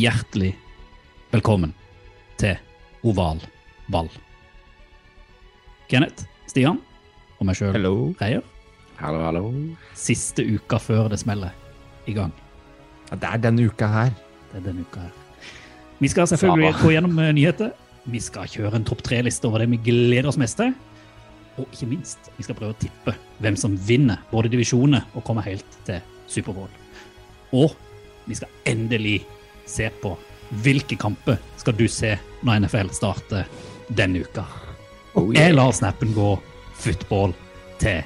Hjertelig velkommen til Oval ball. Kenneth, Stian og meg sjøl, Reier. Hallo, hallo. Siste uka før det smeller i gang. Ja, det er denne uka her. Det er denne uka her. Vi skal selvfølgelig gå gjennom eh, nyheter. Vi skal kjøre en topp tre-liste over det vi gleder oss mest til. Og ikke minst, vi skal prøve å tippe hvem som vinner både divisjoner og kommer helt til Superbowl. Og vi skal endelig se på hvilke kamper skal du se når NFL starter denne uka. Oh, Jeg lar snappen gå football til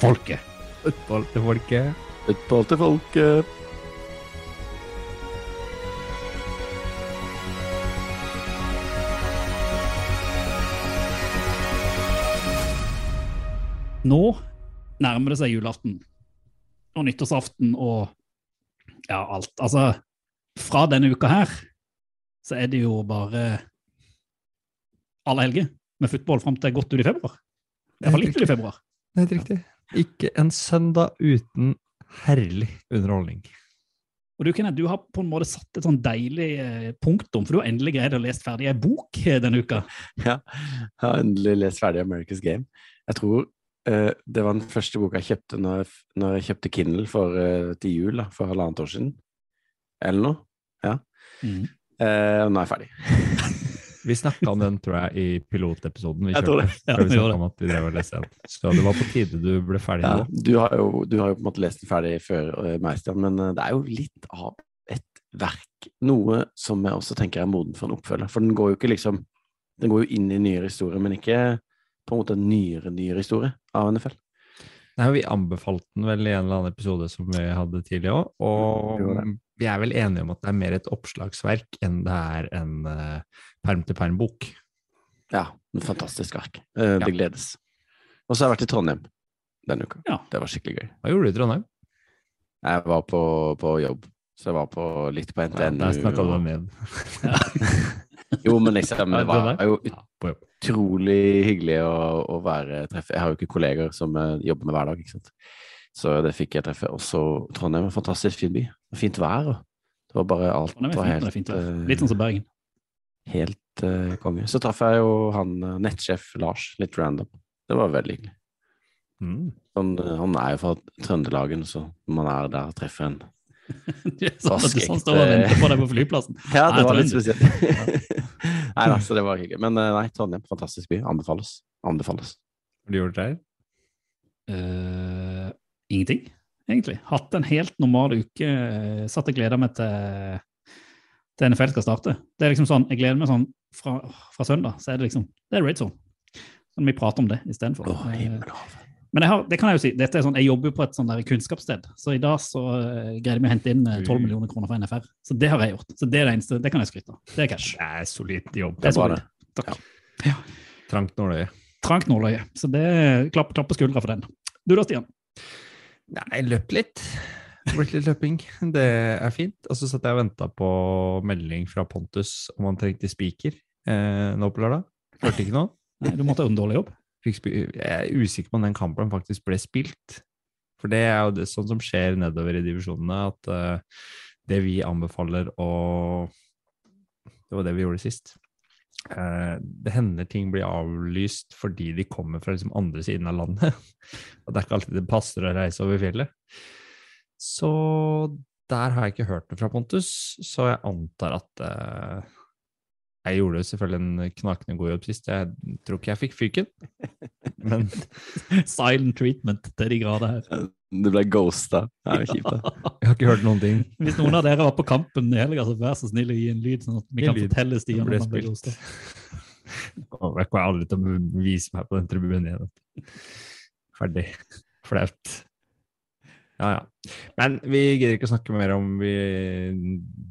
folket. Football til folket. Football til folket. Nå nærmer det seg julaften og nyttårsaften og ja, alt. Altså, fra denne uka her så er det jo bare alle helger med fotball fram til godt ut i februar. Iallfall litt ut i februar. Det er helt riktig. Ikke en søndag uten herlig underholdning. Og du, Kenneth, du har på en måte satt et sånn deilig eh, punktum, for du har endelig greid å lese ferdig ei bok eh, denne uka. Ja, jeg har endelig lest ferdig America's Game. Jeg tror uh, det var den første boka jeg kjøpte når jeg, når jeg kjøpte Kindle for, uh, til jul da, for halvannet år siden. Eller noe. Ja. Mm. Eh, nå er jeg ferdig. Vi snakka om den, tror jeg, i pilotepisoden vi Jeg tror det. Ja, vi vi om at vi drev og leste den. Så det var på tide du ble ferdig Ja, nå. du, har jo, du har jo på en måte lest den ferdig før uh, meg, Stian, men eh, det er jo litt av et verk. Noe som jeg også tenker er moden for en oppfølger. For den går jo ikke liksom Den går jo inn i nyere historie, men ikke på en måte en nyere, nyere historie av NFL. Nei, vi anbefalte den vel i en eller annen episode som vi hadde tidligere òg, og vi er vel enige om at det er mer et oppslagsverk enn det er en uh, perm-til-perm-bok. Ja, en fantastisk ark. Eh, Ja. Det gledes. Og så har jeg vært i Trondheim denne uka. Ja. Det var skikkelig gøy. Hva gjorde du i Trondheim? Jeg var på, på jobb, så jeg var på, litt på NTNU. Der snakka du ned. Jo, men liksom, det var jo Ja, utrolig hyggelig å, å være treffe. Jeg har jo ikke kolleger som jobber med hver dag, ikke sant. Så det fikk jeg treffe. Og så Trondheim er en fantastisk fin by. Fint vær. Og det var bare alt er var fint, helt, fint eh, Litt sånn som Bergen. helt uh, konge. Så traff jeg jo han eh, nettsjef Lars, litt random. Det var veldig hyggelig. Mm. Han, han er jo fra Trøndelagen, så når man er der og treffer en Det er sånn Vaskeekte- sånn står og venter på deg på flyplassen. Ja, Nei, det var litt spesielt. nei da, så det var hyggelig. Men nei, Trondheim, fantastisk by. Anbefales. Anbefales. Har du gjort det der? Eh, ingenting, egentlig. Hatt en helt normal uke. eh, Satt og gleda meg til, til NFL skal starte. Det er liksom sånn, Jeg gleder meg sånn fra, fra søndag, så er det liksom det er Red Zone. Så vi prater om det istedenfor. Oh. Men jeg, har, det kan jeg jo si, dette er sånn, jeg jobber jo på et sånn der kunnskapssted, så i dag så eh, greide vi å hente inn eh, 12 millioner kroner fra NFR. Så det har jeg gjort. Så det er det eneste, det kan jeg skryte av. Det er cash. Det er solid jobb. Det er solid. Takk. Trangt nåløye. Trangt nåløye. Så det klapp, klapp på skuldra for den. Du da, Stian? Nei, løp litt. Ble litt løping. Det er fint. Og så satt jeg og venta på melding fra Pontus om han trengte spiker eh, nå på lørdag. Hørte ikke noe. Nei, du måtte ha en dårlig jobb. Jeg er usikker på om den kampen faktisk ble spilt. For det er jo det, sånn som skjer nedover i divisjonene, at eh, det vi anbefaler å Det var det vi gjorde sist. Eh, det hender ting blir avlyst fordi de kommer fra liksom andre siden av landet. Og det er ikke alltid det passer å reise over fjellet. Så der har jeg ikke hørt det fra Pontus, så jeg antar at eh, jeg gjorde jo selvfølgelig en knakende god jobb sist. Jeg tror ikke jeg fikk fyken. Men Silent treatment til de grader her. Du ble ghosta. Det er jo kjipt, jeg har ikke hørt noen ting. Hvis noen av dere var på kampen i helga, så vær så snill å gi en lyd, sånn at vi kan lyd. fortelle Stian at han ble ghosta. Jeg kommer aldri til å vise meg på den tribunen igjen. Ferdig. Flaut. Ja, ja. Men vi gidder ikke å snakke mer om vi,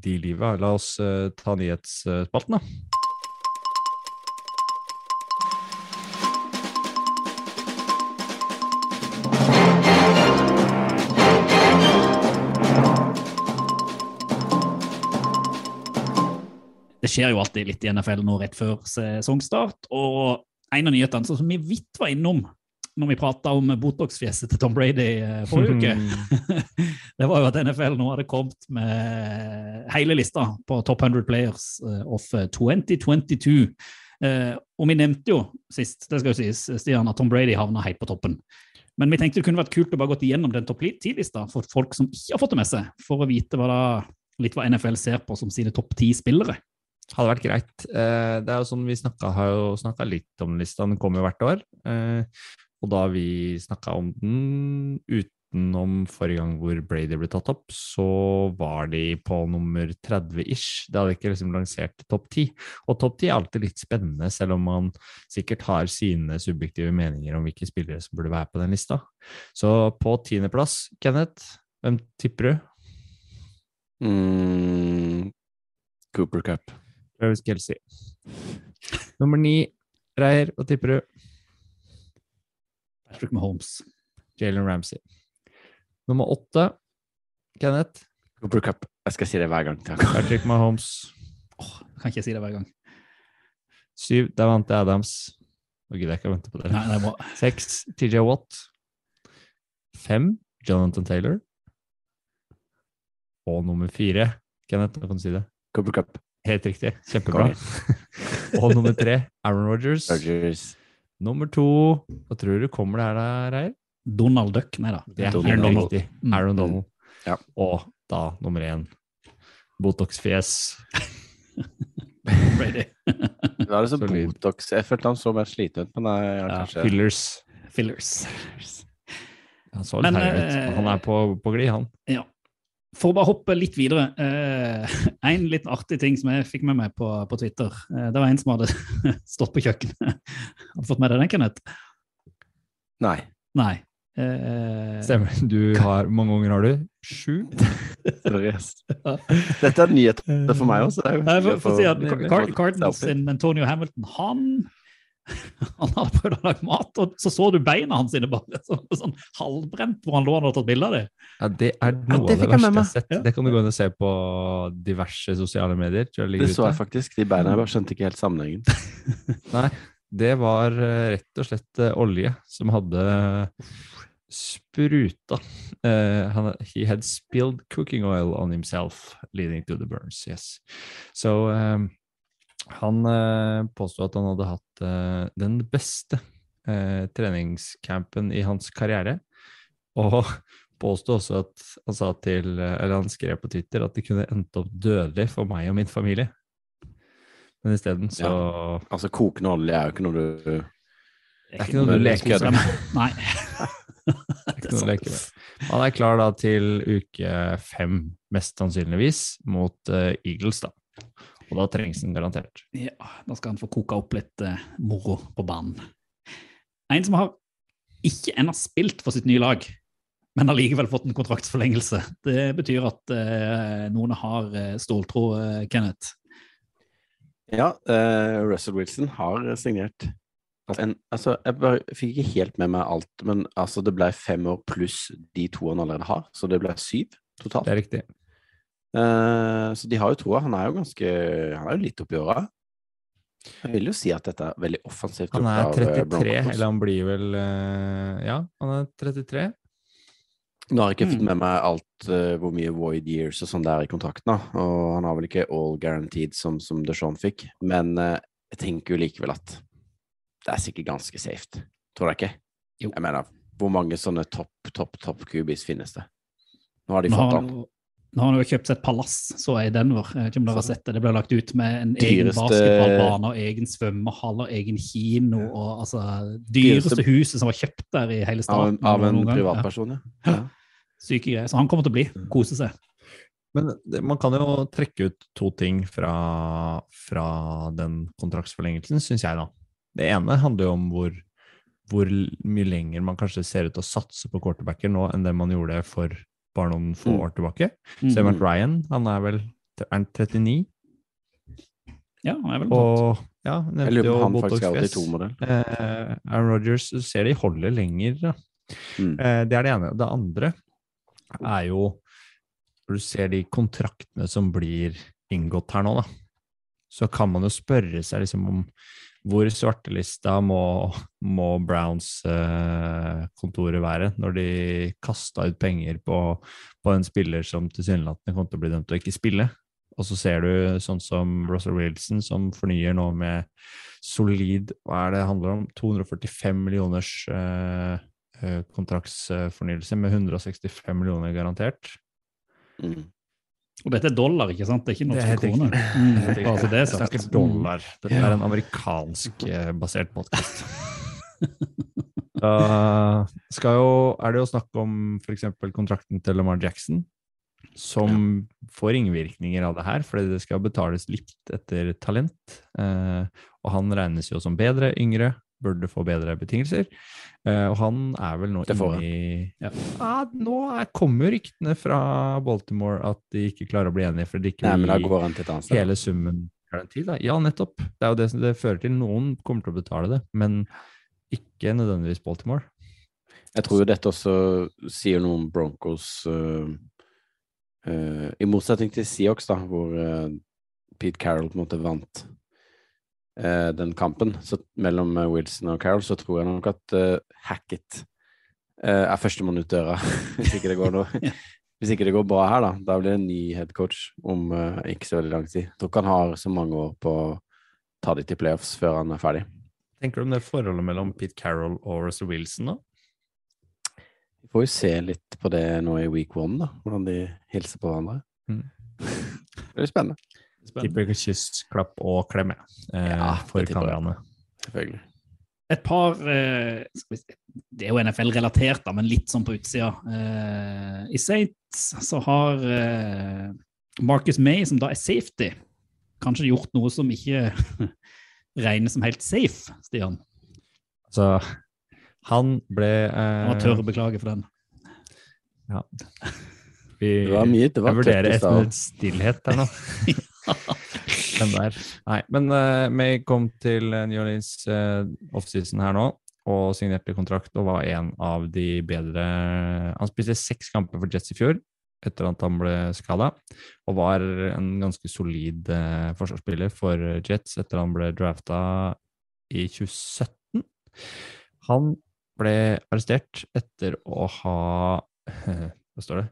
de liva. La oss uh, ta nyhetsspalten, da. Det skjer jo alltid litt i NFL nå rett før sesongstart. Og en av nyhetene som vi vidt var innom når vi prata om Botox-fjeset til Tom Brady eh, forrige uke, det var jo at NFL nå hadde kommet med hele lista på Top 100 Players eh, of 2022. Eh, og vi nevnte jo sist det skal jo sies, Stian, at Tom Brady havna helt på toppen. Men vi tenkte det kunne vært kult å bare gått igjennom den topp 10-lista for folk som ikke har fått det med seg, for å vite hva da, litt hva NFL ser på som sine topp ti spillere. Hadde vært greit. Det er jo sånn Vi snakket, har jo snakka litt om lista, den kommer jo hvert år. Og da vi snakka om den utenom forrige gang hvor Brady ble tatt opp, så var de på nummer 30-ish. Det hadde ikke liksom lansert topp 10. Og topp 10 er alltid litt spennende, selv om man sikkert har sine subjektive meninger om hvilke spillere som burde være på den lista. Så på tiendeplass, Kenneth, hvem tipper du? Mm, Cooper Cup. Travis Kelsey. Nummer ni, Reier, hva tipper du? Patrick Mahomes. Jalen Ramsey. Nummer åtte, Kenneth. Cooper Cup. Jeg skal si det hver gang. Takk. Patrick Mahomes. Åh, kan ikke jeg si det hver gang. Syv, der vant jeg Adams. Nå gidder jeg ikke å vente på Nei, dere. det er bra. Seks, TJ Watt. Fem, Jonathan Taylor. Og nummer fire, Kenneth, nå kan du si det. Cooper Cup. Helt riktig. Kjempebra. og nummer tre, Aaron Rogers. Rodgers. Nummer to, hva tror du kommer der, da, Reier? Donald Duck, nei da. Det er Donald. helt Donald. riktig. Mm. Aaron Donald. Ja. Og da nummer én, Botox-fjes. Brady. Er det var Solid. Botox. Jeg følte han så mer sliten ut, men jeg, ja, Ja, kanskje Fillers. Fillers. Han så litt Men, herlig ut. eh, Han er på, på glid, han. Ja. For å bare hoppe litt videre. Eh, en litt artig ting som jeg fikk med meg på, på Twitter. Eh, det var en som hadde stått på kjøkkenet. Har du fått med deg den, Kenneth? Nei. Nei. Eh, Stemmer. Du har, Hvor mange unger har du? Sju? Seriøst. Dette er nyheter for meg også. Det er jo Nei, for, for å si at for- Car- Cardinals sin Antonio Hamilton, han han hadde prøvd å lage mat, og så så du beina hans inne bare sånn, sånn halvbrent hvor han lå og hadde tatt bilde av dem. Ja, det er noe det av det verste jeg har sett. Ja. Det kan du gå inn og se på diverse sosiale medier. tror jeg ligger Det så jeg faktisk. De beina jeg bare skjønte ikke helt sammenhengen. Nei, det var eh, rett og slett eh, olje som hadde spruta. Uh, han, he had spilled cooking oil on himself, leading to the burns. Yes. Så eh, han eh, påstod at han hadde hatt eh, den beste eh, treningscampen i hans karriere. Og påstod også at han sa til, eller han skrev på Twitter at det kunne endt opp dødelig for meg og min familie. Men isteden så Altså, kokende olje er jo ikke noe du Det er ikke noe du leker med. Nei. Ikke noe å leke med. Han er klar da til uke fem, mest sannsynligvis, mot uh, Eagles, da. Og da trengs den garantert. Ja, da skal han få koka opp litt eh, moro på banen. En som har ikke ennå spilt for sitt nye lag, men har likevel fått en kontraktsforlengelse. Det betyr at eh, noen har eh, ståltro, eh, Kenneth. Ja, eh, Russell Wilson har signert. En, altså, jeg bare fikk ikke helt med meg alt, men altså, det ble fem år pluss de to han allerede har, så det ble syv totalt. Det er riktig. Eh, så de har jo troa. Han er jo ganske Han er jo litt oppi åra. Jeg vil jo si at dette er veldig offensivt Han er gjort av, eh, 33, eller han blir vel eh, Ja, han er 33. Nå har jeg ikke fått Mm. med meg alt uh, hvor mye void years og sånn det er i kontrakten, da. og han har vel ikke all guaranteed som, som Deshaun fikk, men uh, jeg tenker jo likevel at det er sikkert ganske safe. Tror jeg ikke? Jo. Jeg mener, hvor mange sånne topp, topp, topp kubis finnes det? Nå har de fått han, nå har han jo kjøpt seg et palass, så jeg i Denver. Jeg vet ikke om dere har sett det. Det ble lagt ut med en egen Dyreste- basketballbane og egen svømmehall og egen kino. og altså Dyreste Dyreste- huset som var kjøpt der i hele Av, staten. en- av en noen. Ja, privatperson, ja. ja. syke greier. Så han kommer til å bli. Kose seg. Men det, man kan jo trekke ut to ting fra, fra den kontraktsforlengelsen, syns jeg, da. Det ene handler jo om hvor hvor mye lenger man kanskje ser ut til å satse på quarterbacker nå enn det man gjorde for bare noen få Mm. år tilbake. Mm. Ser man Ryan, han er vel er han 39, Ja, han er vel og ja, Jeg lurer på om han faktisk er Botox-fjes. 82-modell. Eh, Aaron Rodgers du ser de holder lenger. Mm. Eh, det er det ene. Det andre er jo Når du ser de kontraktene som blir inngått her nå, da, så kan man jo spørre seg liksom om hvor svartelista må, må Browns-kontoret være når de kasta ut penger på, på en spiller som tilsynelatende kom til å bli dømt til å ikke spille. Og så ser du sånn som Russell Wilson, som fornyer nå med solid Hva er det det handler om? 245 millioners eh, eh, kontraktsfornyelse med 165 millioner garantert. Mm. Og dette er dollar, ikke sant? Det er ikke norske kroner. Mm, bare så det er sagt. snakker dollar. Dette er en amerikansk eh, podkast. Da skal jo, er det jo snakk om f.eks. kontrakten til Lamar Jackson, som får ringvirkninger av det her, fordi det skal betales likt etter talent. Eh, og han regnes jo som bedre, yngre, burde få bedre betingelser. Eh, og han er vel nå inne i Ja. ja, Nå er, kommer ryktene fra Baltimore at de ikke klarer å bli enige, for de ikke vil gi hele summen garanti. Da. Ja, nettopp. Det er jo det som det fører til. Noen kommer til å betale det, men ikke nødvendigvis Baltimore. Jeg tror jo dette også sier noe om Broncos uh, uh, I motsetning til Seahawks, da, hvor uh, Pete Carroll på en måte vant øh, den kampen så, mellom øh, Wilson og Carroll, så tror jeg nok at eh, Hackett eh, er førstemann ut døra, hvis ikke det går noe. Hvis ikke det går bra her, da, da blir det en ny headcoach om eh, ikke så veldig lang tid. Jeg tror ikke han har så mange år på å ta de til playoffs før han er ferdig. Tenker du om det forholdet mellom Pete Carroll og Russell Wilson, da? Vi får jo se litt på det nå i week one, da, hvordan de hilser på hverandre. Mm. Det blir spennende, Tipper kyss, klapp og klem. Eh, Ja, for det kameraene. selvfølgelig. Et par eh, Det er jo NFL-relatert, da, men litt sånn på utsida. Eh, I Saints så har eh, Marcus May, som da er safety, kanskje gjort noe som ikke regnes som helt safe, Stian. Så han ble eh, tørre å beklage for den. vi, Det var mye, det var Jeg vurderer et minutts stillhet her nå. Den der. Nei, men uh, May kom til New Orleans uh, offseason her nå og signerte kontrakt og var en av de bedre Han spilte seks kamper for Jets i fjor etter at han ble skada, og var en ganske solid uh, forsvarsspiller for Jets etter han ble drafta i 2017. Han ble arrestert etter å ha Hva står det?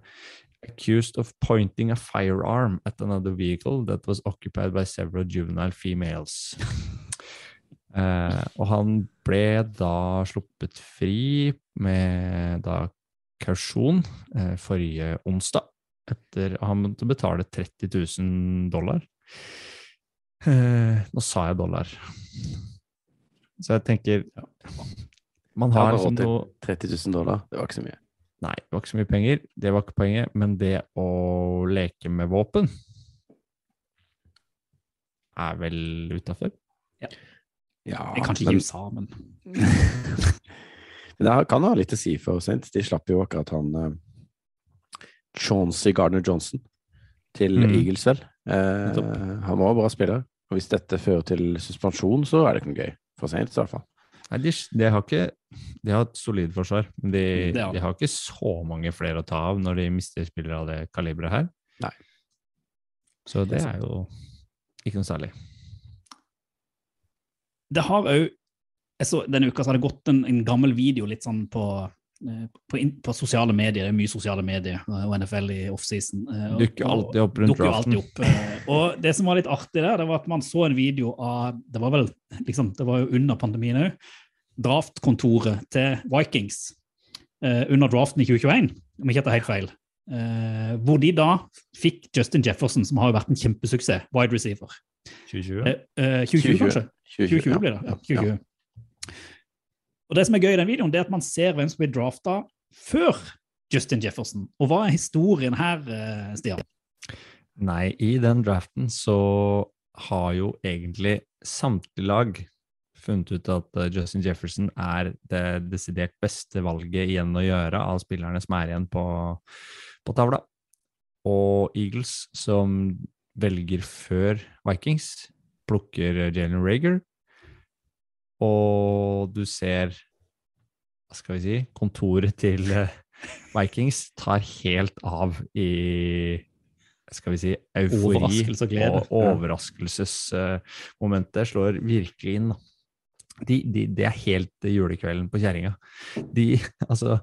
Accused of pointing a firearm at another vehicle that was occupied by several juvenile females. Eh, og han ble da sluppet fri med da kausjon eh, forrige onsdag, etter han måtte betale 30 000 dollar. Eh, nå sa jeg dollar. Så jeg tenker Man har liksom noe 30 000 dollar, det var ikke så mye. Nei, det var ikke så mye penger. Det var ikke poenget. Men det å leke med våpen er vel utafor. Ja, Det er kanskje men, ikke USA, men men det kan ha litt å si for Saints. De slapp jo akkurat han uh, Chauncey Gardner Johnson til Mm. Eagles, vel. Eh, han var bra spiller. Og hvis dette fører til suspensjon, så er det ikke noe gøy. For Saints, i hvert fall. Nei, de, de har ikke De har et solid forsvar, men de, ja. har de. har ikke så mange flere å ta av når de mister spillere av det kaliberet her. Nei. Så det er jo ikke noe særlig. det har òg Denne uka så har det gått en, en gammel video litt sånn på, på, in- på sosiale medier. Det er mye sosiale medier eh, og NFL i offseason. eh, Dukker alltid opp rundt draften. opp. eh, Og det som var litt artig der, det var at man så en video av Det var vel liksom, det var jo under pandemien òg. Draftkontoret til Vikings eh, under draften i 2021, om ikke jeg tar helt feil. Eh, hvor de da fikk Justin Jefferson, som har jo vært en kjempesuksess, wide receiver. 2020? Eh, eh, 2020, kanskje? 2020 blir det. Ja, 2020. Og det som er gøy i den videoen, det er at man ser hvem som blir drafta før Justin Jefferson. Og hva er historien her, eh, Stian? Nei, i den draften så har jo egentlig samtlige lag funnet ut at eh, Justin Jefferson er det desidert beste valget igjen å gjøre av spillerne som er igjen på, på tavla. Og Eagles, som velger før Vikings, plukker Jalen Rager. Og du ser hva skal vi si kontoret til eh, Vikings tar helt av i skal vi si eufori Overraskelse og glede. og overraskelsesmomentet slår virkelig inn. Det De, de, er helt julekvelden på kjerringa. De, altså,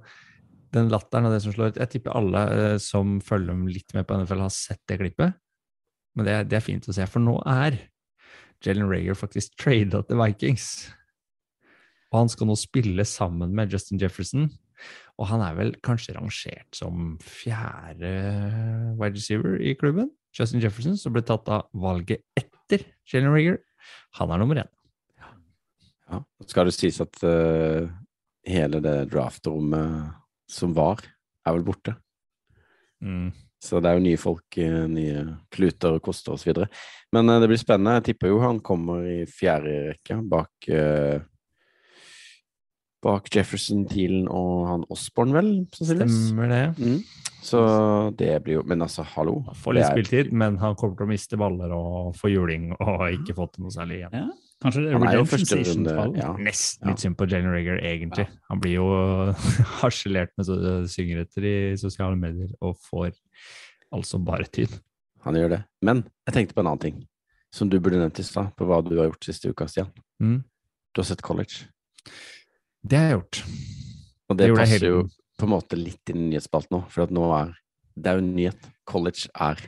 den latteren og det som slår ut Jeg tipper alle uh, som følger litt med på NFL, har sett det klippet. Men det, det er fint å se, for nå er Jalen Rager faktisk trada til Vikings. Og han skal nå spille sammen med Justin Jefferson. Og han er vel kanskje rangert som fjerde wide receiver i klubben. Justin Jefferson, som ble tatt av valget etter Jalen Rigger, Han er nummer én. Ja. Skal det sies at uh, hele det draftrommet som var, er vel borte. Mm. Så det er jo nye folk, eh, nye kluter og koster osv. Men eh, det blir spennende. Jeg tipper jo han kommer i fjerde rekke bak Bak Jefferson, Thielen og han Osborne, vel? sannsynligvis. Stemmer det. Mm. Så det blir jo Men altså, hallo. Han får litt er- spilletid, men han kommer til å miste baller og få juling og har ikke fått noe særlig igjen. Ja, kanskje det er Han er jo første runde ja. Nesten Ja. litt synd på Jalen Regger, egentlig. Han blir jo harselert med syngeretter i sosiale medier og får altså bare tid. Han gjør det. Men jeg tenkte på en annen ting, som du burde nevnt i stad, på hva du har gjort siste uka, Stian. Mm. Du har sett college. Det har jeg gjort. Og Det det passer jo på en måte litt inn i nyhetsspalten nå, for nå er det er jo nyhet. College er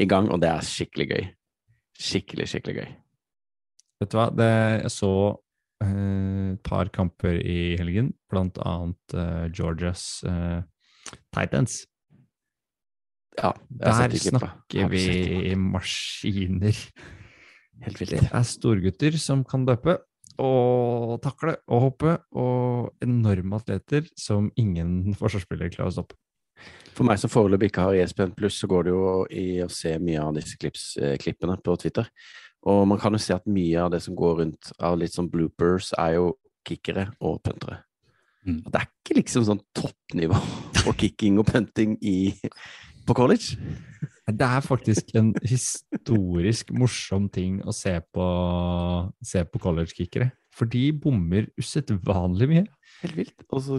i gang, og det er skikkelig gøy. Skikkelig, skikkelig gøy. Vet du hva, det, jeg så eh, par kamper i helgen, blant annet eh, Georgias eh, Titans. Ja, Der snakker vi maskiner. Helt vilt. Det er storgutter som kan løpe og takle og hoppe, og enorme atleter som ingen forsvarsspillere klarer å stoppe. For meg som foreløpig ikke har ESPN pluss, så går det jo i å se mye av disse klipps, eh, klippene på Twitter. Og man kan jo se at mye av det som går rundt av litt sånn bloopers, er jo kickere og puntere. Mm. Det er ikke liksom sånn toppnivå på kicking og punting i, på college. Det er faktisk en historisk morsom ting å se på, se på college-kickere. For de bommer usedvanlig mye. Helt vilt. Og så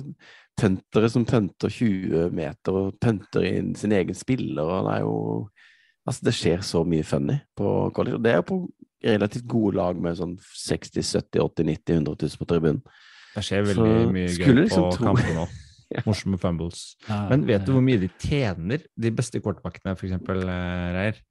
puntere som punter 20 meter og punter inn sin egen spiller, og det er jo Altså, det skjer så mye funny på college. Og det er jo på relativt gode lag med sånn 60 70 80 90 100 000 på tribunen. Det skjer Så veldig mye skulle gøy liksom på kamper nå. Morsomme fumbles. Ja, Men vet du eh, hvor mye de tjener, de beste quarterbackene, eksempel, eh, Reier?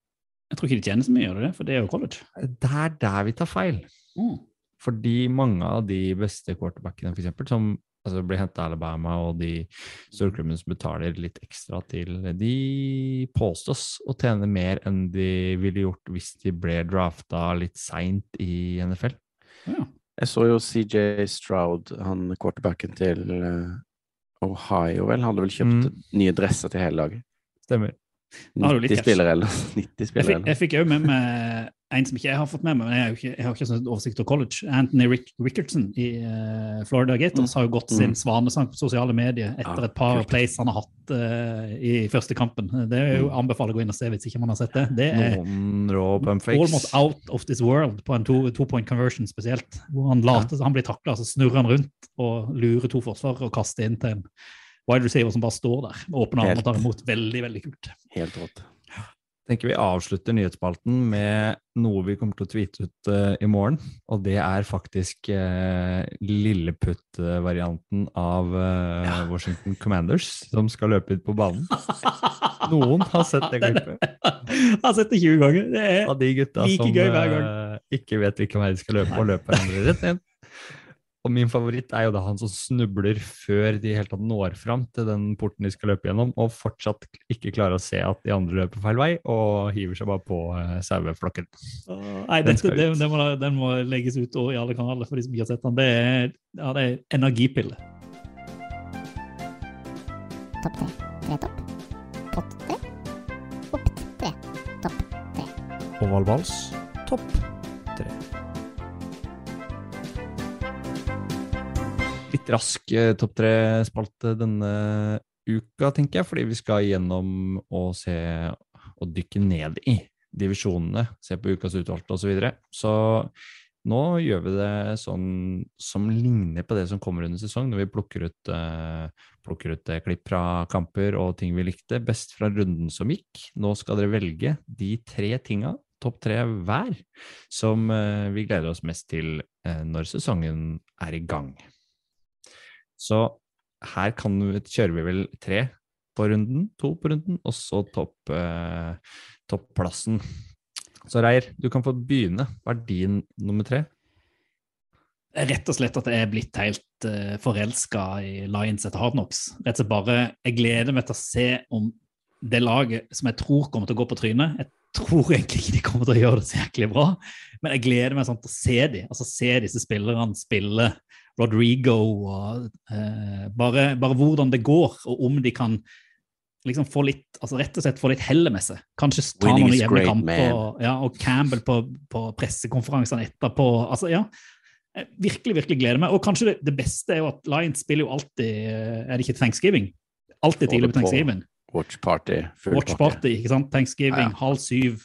Jeg tror ikke de tjener så mye, gjør de det? For det er jo college. Det er der vi tar feil. Mm. Fordi mange av de beste quarterbackene, eksempel, som altså, blir henta av Alabama, og de storklubbene som betaler litt ekstra til, de påstås å tjene mer enn de ville gjort hvis de ble drafta litt seint i NFL. Ja. Jeg så jo CJ Stroud, han quarterbacken til eh, Ohio, vel, hadde vel kjøpt Mm. nye dresser til hele laget. Stemmer. Da har du litt 90 spillere eller 90 spillere. jeg fikk jo med meg en som ikke jeg har fått med meg, men jeg, har ikke, jeg har ikke sånn oversikt over college. Anthony Rick Rickardson i uh, Florida Gators har jo gått sin svanesang på sosiale medier etter Mm. Et par kult. plays han har hatt uh, i første kampen. Det er jo Mm. anbefaler å gå inn og se hvis ikke man har sett det. Det er almost out of this world på en to, two point conversion spesielt. Hvor han later han blir takla, så snurrer han rundt og lurer to forsvarere og kaster inn til en wide receiver som bare står der med åpne armer og tar imot. Veldig, veldig kult. Helt rått. Tenker vi avslutter nyhetsspalten med noe vi kommer til å tweete ut uh, i morgen. Og det er faktisk uh, lilleputt-varianten av eh, Washington Commanders som skal løpe ut på banen. Noen har sett det klippet. Har sett det 20 ganger. Det er de Like som gøy hver gang. ikke vet hvilken vei de skal løpe, og løper hverandre rett ned. Og min favoritt er jo da han som snubler før de helt tatt når fram til den porten de skal løpe gjennom, og fortsatt ikke klarer å se at de andre løper feil vei, og hiver seg bare på uh, saueflokken. Nei, Den dette, det, den, må, den må legges ut i alle kanaler for de som ikke har sett den. Det er, ja, det er energipille. Topp tre. Tre topp. Pott tre. Opp tre. Topp tre. Oval vals, topp tre. Litt rask eh, topp tre-spalte denne uka, tenker jeg, fordi vi skal gjennom og se og dykke ned i divisjonene, se på ukas utvalgte osv. Så, videre. så nå gjør vi det sånn som ligner på det som kommer under sesong, når vi plukker ut, uh, plukker ut eh, klipp fra kamper og ting vi likte best fra runden som gikk. Nå skal dere velge de tre tinga, topp tre hver, som eh, vi gleder oss mest til eh, når sesongen er i gang. Så her kan kjører vi vel tre på runden, to på runden, og så topp, eh, topplassen. Så Reir, du kan få begynne. Hva er din nummer tre? Rett og slett at jeg er blitt helt uh, forelska i Lions etter Hardknocks. Rett og slett bare, Jeg gleder meg til å se om det laget som jeg tror kommer til å gå på trynet Jeg tror egentlig ikke de kommer til å gjøre det så jæklig bra, men jeg gleder meg sånn til å se dem. Altså se disse spillerne spille Rodrigo og uh, bare, bare hvordan det går, og om de kan liksom få litt altså rett og slett få litt hellet med seg. Kanskje ta Winning noen jevne kamper. Og, ja, og Campbell på, på pressekonferansene etterpå. altså ja, virkelig, virkelig gleder meg. Og kanskje det, det beste er jo at Lions spiller jo alltid eh, Er det ikke Thanksgiving? Alltid tidlig på. Thanksgiving. Watch party, Watch party. party, ikke sant? Thanksgiving, Ja. halv syv.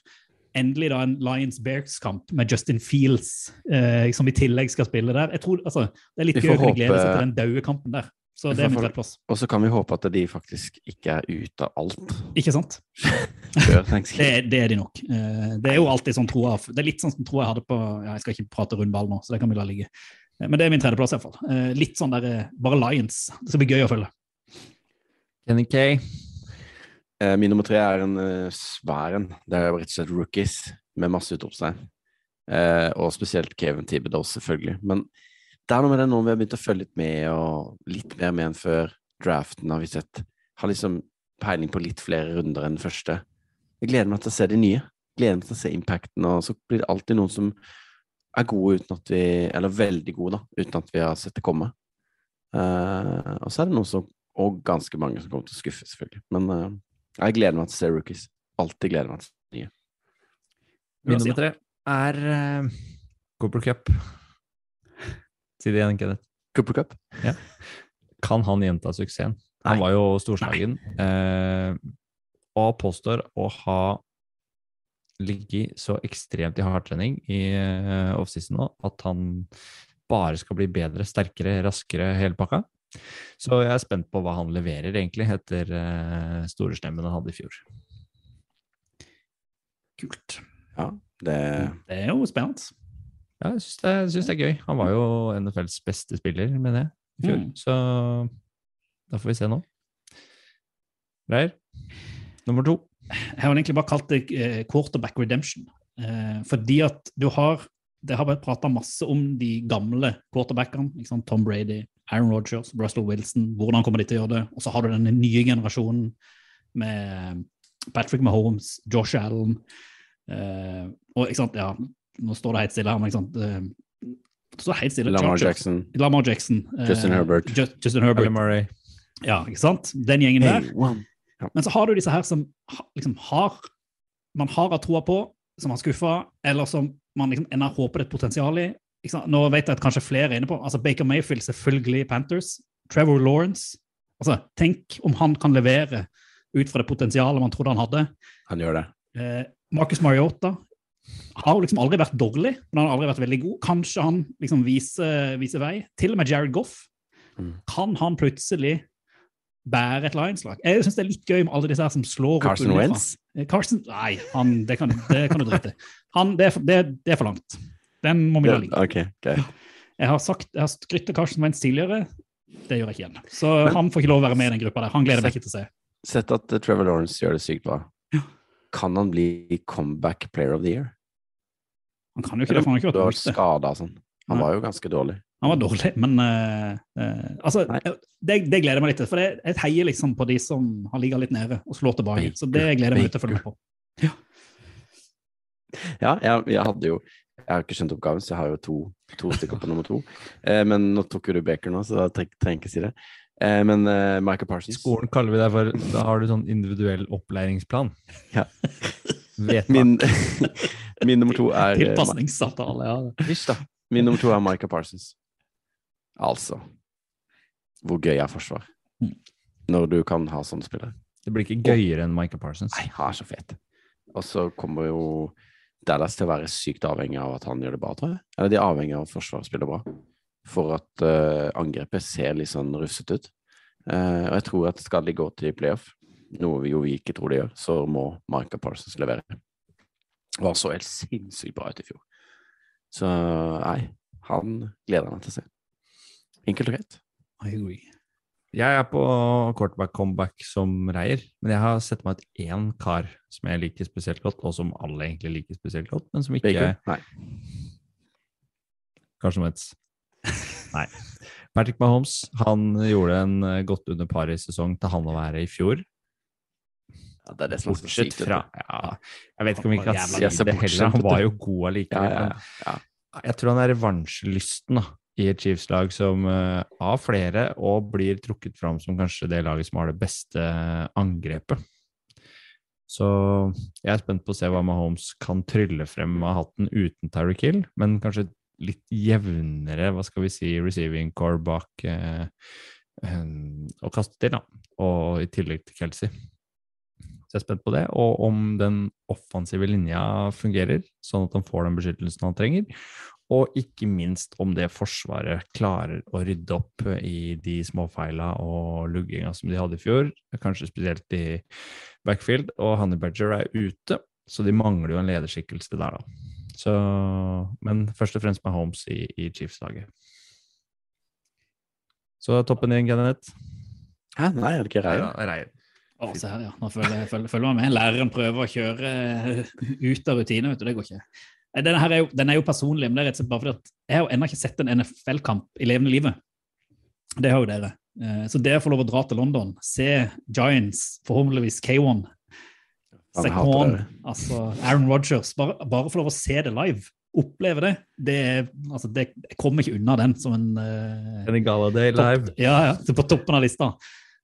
Endelig da en Lions-Bears-kamp med Justin Fields, eh, som i tillegg skal spille der. Jeg tror, altså, Det er litt gøy å kunne glede seg til den daue kampen der. Så det er min tredjeplass. Og så kan vi håpe at de faktisk ikke er ute av alt Ikke sant? Det, det er de nok. Eh, Det er jo alltid sånn troa Det er litt sånn som troa jeg hadde på ja, Jeg skal ikke prate rundball nå, så det kan vi la ligge. Eh, Men det er min tredjeplass, iallfall. Litt sånn der eh, Bare Lions. Det skal bli gøy å følge. Kenny K. Eh, Min nummer tre er en eh, svær en. Det er rett og slett rookies med masse utropstegn. Eh, og spesielt Kevin Thibodeau, selvfølgelig. Men det er noe med det nå vi har begynt å følge litt med, og litt mer med enn før draften, har vi sett. Har liksom peiling på litt flere runder enn den første. Jeg gleder meg til å se de nye. Gleder meg til å se impacten, og så blir det alltid noen som er gode uten at vi Eller veldig gode, da, uten at vi har sett det komme. Uh, og så er det noen som Og ganske mange som kommer til å skuffe, selvfølgelig. Men eh, jeg gleder meg til å se rookies. Alltid gleder meg til nye. Min nummer tre er uh, Cooper Cup. Si det igjen, Kenneth. Cooper Cup. Kan han gjenta suksessen? Han Nei. var jo storslagen, Uh, og påstår å ha ligget så ekstremt i hardtrening i uh, offseason nå at han bare skal bli bedre, sterkere, raskere, hele pakka. Så jeg er spent på hva han leverer, egentlig, etter uh, store stemmen han hadde i fjor. Kult. Ja, det Det er jo spennende. Ja, jeg syns det, synes det er gøy. Han var jo NFLs beste spiller, mener jeg, i fjor. Mm. Så da får vi se nå. Reir, nummer to. Jeg har egentlig bare kalt det eh, quarterback redemption. Eh, fordi at du har Det har vært prata masse om de gamle quarterbackene. ikke sant? Tom Brady, Aaron Rodgers, Russell Wilson. Hvordan kommer de til å gjøre det? Og så har du denne nye generasjonen med Patrick Mahomes, Josh Allen eh, Og ikke sant, ja, nå står det helt stille her, men ikke sant eh, det står helt stille. Lamar Jackson. Lamar Jackson. eh, Justin Herbert. Ju- Justin Herbert. Murray. Ja, ikke sant? Den gjengen der. Hey. Men så har du disse her som liksom har man har hatt troa på, som har skuffa, eller som man liksom ennå håper det et potensial i. Ikke sant? Nå vet jeg at kanskje flere er inne på altså Baker Mayfield, selvfølgelig Panthers. Trevor Lawrence. Altså, Tenk om han kan levere ut fra det potensialet man trodde han hadde. Han gjør det. Eh, Marcus Mariota har liksom aldri vært dårlig, men han har aldri vært veldig god. Kanskje han liksom viser, viser vei. Til og med Jared Goff. Mm. Kan han plutselig bære et Lions-lag? Jeg syns det er litt gøy med alle disse her som slår opp Carson. Wentz? Eh, Carson, Nei, han, det, kan, det kan du drite i. Han, det, er for- det, det er for langt. Den må vi la ligge. Okay, okay. Jeg har, sagt, jeg har skrytt av Carsten Wentz tidligere. Det gjør jeg ikke igjen. Så han får ikke lov å være med i den gruppa der. Han gleder jeg meg ikke til å se. Sett at uh, Trevor Lawrence gjør det sykt bra. Ja. Kan han bli comeback player of the year? Han kan jo ikke det, for han har ikke vært ute. skada sånn. Han Nei. var jo ganske dårlig. Han var dårlig, men uh, uh, altså, det, det gleder jeg meg litt til. For jeg heier liksom på de som har ligget litt nede og slår tilbake. Så det gleder jeg meg til å følge med på. Ja, jeg, jeg hadde jo Jeg har ikke skjønt oppgaven, så jeg har jo to, to stykker på nummer to. Eh, men nå tok jo du Baker nå, så da trenger jeg ikke si det. Eh, men eh, Michael Parsons skolen kaller vi deg for Da har du sånn individuell opplæringsplan. Ja. Min, min nummer to er eh, Tilpasningsavtale, ja. Visst, da. Min nummer to er Michael Parsons. Altså hvor gøy er forsvar? Mm. Når du kan ha sånne spillere. Det blir ikke gøyere enn Michael Parsons. Nei, han er så fet. Og så kommer jo Dallas til å være sykt avhengig av at han gjør det bra, tror jeg. Eller de er avhengig av at Forsvaret spiller bra. For at uh, angrepet ser litt sånn rufsete ut. Uh, og jeg tror at skal de gå til playoff, noe vi jo ikke tror de gjør, så må Michael Parsons levere. Var så helt sinnssykt bra ut i fjor. Så nei, han gleder meg til å se. Enkelt og greit. I agree. Jeg er på quarterback comeback som Reier, men jeg har sett meg ut én kar som jeg liker spesielt godt, og som alle egentlig liker spesielt godt, men som ikke Baker? Nei. Carson Wentz. Nei. Patrick Mahomes han gjorde en eh, godt under par i sesong til han å være i fjor. Ja, det er det som er så sykt. fra ja, Jeg vet ikke om vi kan si det heller. Han var jo god allikevel. ja, ja. Jeg tror han er revansjelysten da, i et Chiefs-lag som eh, av flere, og blir trukket fram som kanskje det laget som har det beste angrepet. Så jeg er spent på å se hva Mahomes kan trylle frem av hatten uten Tyreek Hill, men kanskje litt jevnere, hva skal vi si, receiving core bak eh, eh, å kaste til, da. Og i tillegg til Kelsey. Så jeg er spent på det, og om den offensive linja fungerer, sånn at han får den beskyttelsen han trenger. Og ikke minst om det forsvaret klarer å rydde opp i de småfeila og lugginga som de hadde i fjor, kanskje spesielt i backfield. Og Honey Badger er ute, så de mangler jo en lederskikkelse der, da. Så, men først og fremst med Holmes i, i Chiefs-laget. Så toppen din, Kenneth. Hæ, nei, er det ikke Reier? Reier. Å, se her, ja. Nå følger, følger, følger man med. Læreren prøver å kjøre eh, ut av rutine, vet du. Det går ikke. Her er jo, den er jo personlig, men det er rett og slett bare fordi at jeg har jo ennå ikke sett en NFL-kamp i levende livet. Det har jo dere. Eh, Så det å få lov å dra til London, se Giants, forhåpentligvis K1, Han hater Saquon, dere. altså Aaron Rodgers, bare, bare få lov å se det live, oppleve det, det, er, altså det jeg kommer ikke unna den som en eh, Kenny Galladay live. Ja, ja, på toppen av lista.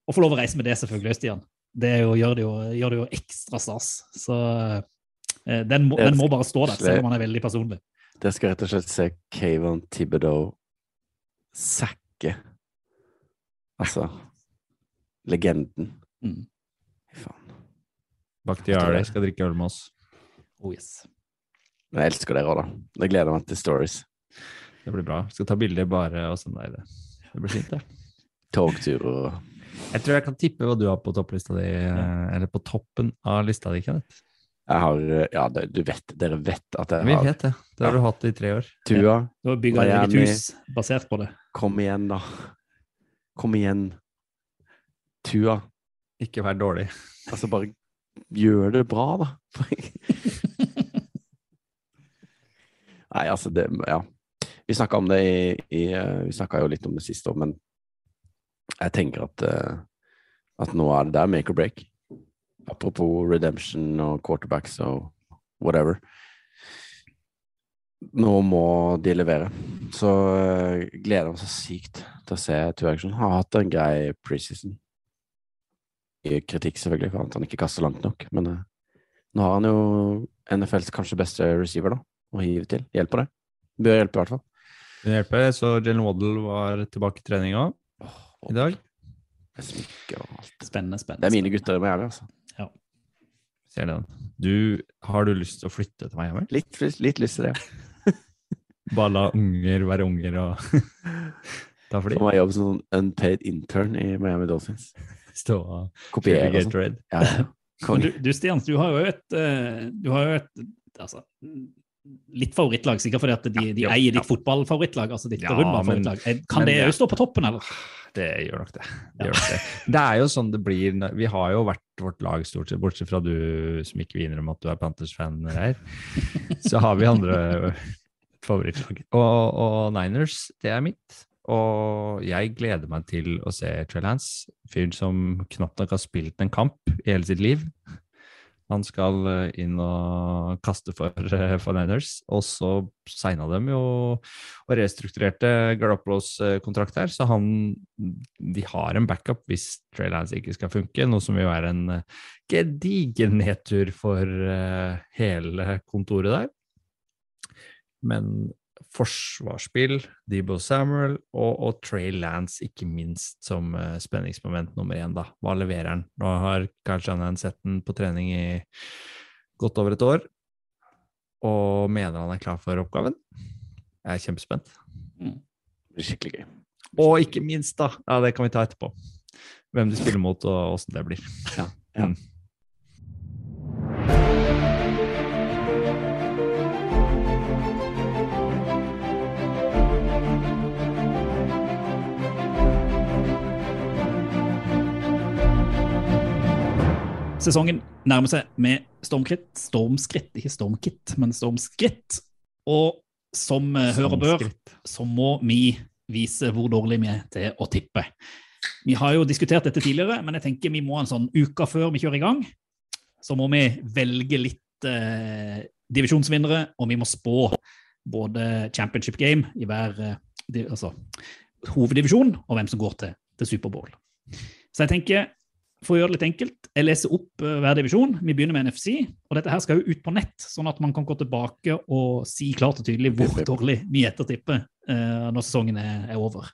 Og få lov å reise med det, selvfølgelig, Stian. Det er jo, gjør, det jo, gjør det jo ekstra stas. Så eh, den, må, den må bare stå der, selv om han er veldig personlig. Det skal rett og slett se Kayvon Thibodeau sakke Altså legenden. Mm. Fy faen. Bakhtiari skal drikke øl med oss. Oh, yes. Jeg elsker dere òg, da. Jeg gleder meg til stories. Det blir bra. Skal ta bilder bare og sende deg det. Det blir fint, det. Togtur og Jeg tror jeg kan tippe hva du har på topplista di, ja. eller på toppen av lista di, Kenneth. Jeg har Ja, det, du vet, dere vet at jeg har Vi vet det. Det har du hatt i tre år. Tua. Du har bygga et eget hus basert på det. Kom igjen, da. Kom igjen. Tua. Ikke vær dårlig. Altså, bare gjør det bra, da. Nei, altså, det Ja. Vi snakka om det i, i eh, Vi snakka jo litt om det siste år, men jeg tenker at eh, at nå er det der make or break. Apropos redemption og quarterbacks og whatever. Nå må de levere. Så uh, gleder jeg meg så sykt til å se Two Action. Har hatt en grei preseason. I kritikk, selvfølgelig, for at han ikke kaster langt nok. Men uh, nå har han jo NFLs kanskje beste receiver da, å hive til. Hjelper det? Bør hjelpe, i hvert fall. Det hjelper. Så Jalen Waddle var tilbake i treninga i dag. Spennende, spennende. Det er mine gutter i Miami, altså. Ser den. Du, har du lyst til å flytte til Miami? Litt, litt lyst til det. ja. Bare la unger være unger og ta fly? Få meg jobb som sånn unpaid intern i Miami Dolphins. Stå og Kopiere og sånn. Ja, ja. Du, du Stian, du har jo et, eh, du har jo et altså, litt favorittlag, sikkert fordi at de, de Ja, eier ja. ditt fotballfavorittlag. altså ditt Ja. Eh, Kan men det jo stå på toppen, eller? Det gjør nok det. Det, gjør nok det. det er jo sånn det blir. Vi har jo vært vårt lag stort sett, bortsett fra du som ikke vil innrømme at du er Panthers-fan her. Så har vi andre favorittlag. Og, og Niners, det er mitt. Og jeg gleder meg til å se Trellhands. Fyren som knapt nok har spilt en kamp i hele sitt liv. Han skal eh, inn og kaste for, eh, Niners, og så signa dem jo og restrukturerte Garoppolos eh, kontrakt her, så han De har en backup hvis Trailhands ikke skal funke, noe som vil være en eh, gedigen nedtur for eh, hele kontoret der. Men forsvarsspill, Debo Samuel og, og Trey Lance, ikke minst, som uh, spenningsmoment nummer én. da. Hva leverer han? Nå har Kyle Shanahan sett den på trening i godt over et år, og mener han er klar for oppgaven. Jeg er kjempespent. Det blir skikkelig gøy. Og ikke minst, da, ja, det kan vi ta etterpå, hvem de spiller mot og åssen det blir. Ja, ja. Mm. Sesongen nærmer seg med stormskritt. Stormskritt, ikke stormkritt, men stormskritt. Og som eh, hører bør, så må vi vise hvor dårlig vi er til å tippe. Vi har jo diskutert dette tidligere, men jeg tenker vi må en sånn uke før vi kjører i gang, så må vi velge litt eh, divisjonsvinnere, og vi må spå både championship game i hver eh, altså, hoveddivisjon, og hvem som går til, til Superbowl. Så jeg tenker, for å gjøre det litt enkelt, jeg leser opp eh, hver divisjon. Vi begynner med NFC, og dette her skal jo ut på nett, sånn at man kan gå tilbake og si klart og tydelig hvor dårlig vi ettertipper eh, når sesongen er, er over.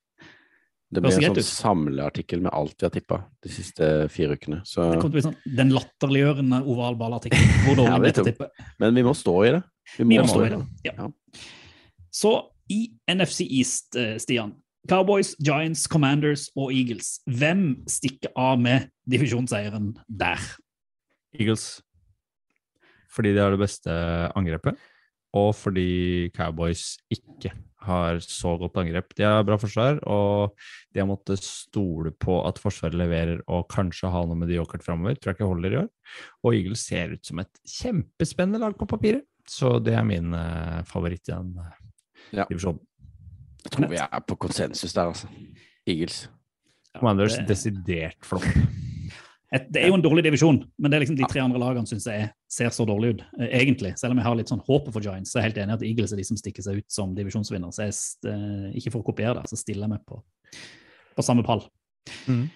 Det blir en sånn samleartikkel med alt vi har tippa de siste fire ukene. Så, Det kommer til å bli sånn den latterliggjørende ovalballartikkelen. Hvor dårlig vi ettertipper. men vi må stå i det. Vi må stå i det. Ja. Ja. Så i NFC East, eh, Stian. Cowboys, Giants, Commanders og Eagles. Hvem stikker av med divisjonseieren der? Eagles. Fordi de har det beste angrepet, og fordi Cowboys ikke har så godt angrep. De har bra forsvar, og de har måttet stole på at Forsvaret leverer og kanskje ha noe med de yoghurt framover. Tror jeg ikke holder i år. Og Eagles ser ut som et kjempespennende lag på papiret. Så det er min eh, favoritt i den eh, Ja. divisjonen. Jeg tror vi er på konsensus der, altså. Eagles. Commanders det- desidert flopp. Det er jo en dårlig divisjon, men det er liksom de tre andre lagene syns jeg ser så dårlig ut, eh, egentlig. Selv om jeg har litt sånn håpet for Giants, så er jeg helt enig at Eagles er de som stikker seg ut som divisjonsvinner. Så jeg, st- eh, ikke for å kopiere det, så stiller jeg meg på, på samme pall. Mm.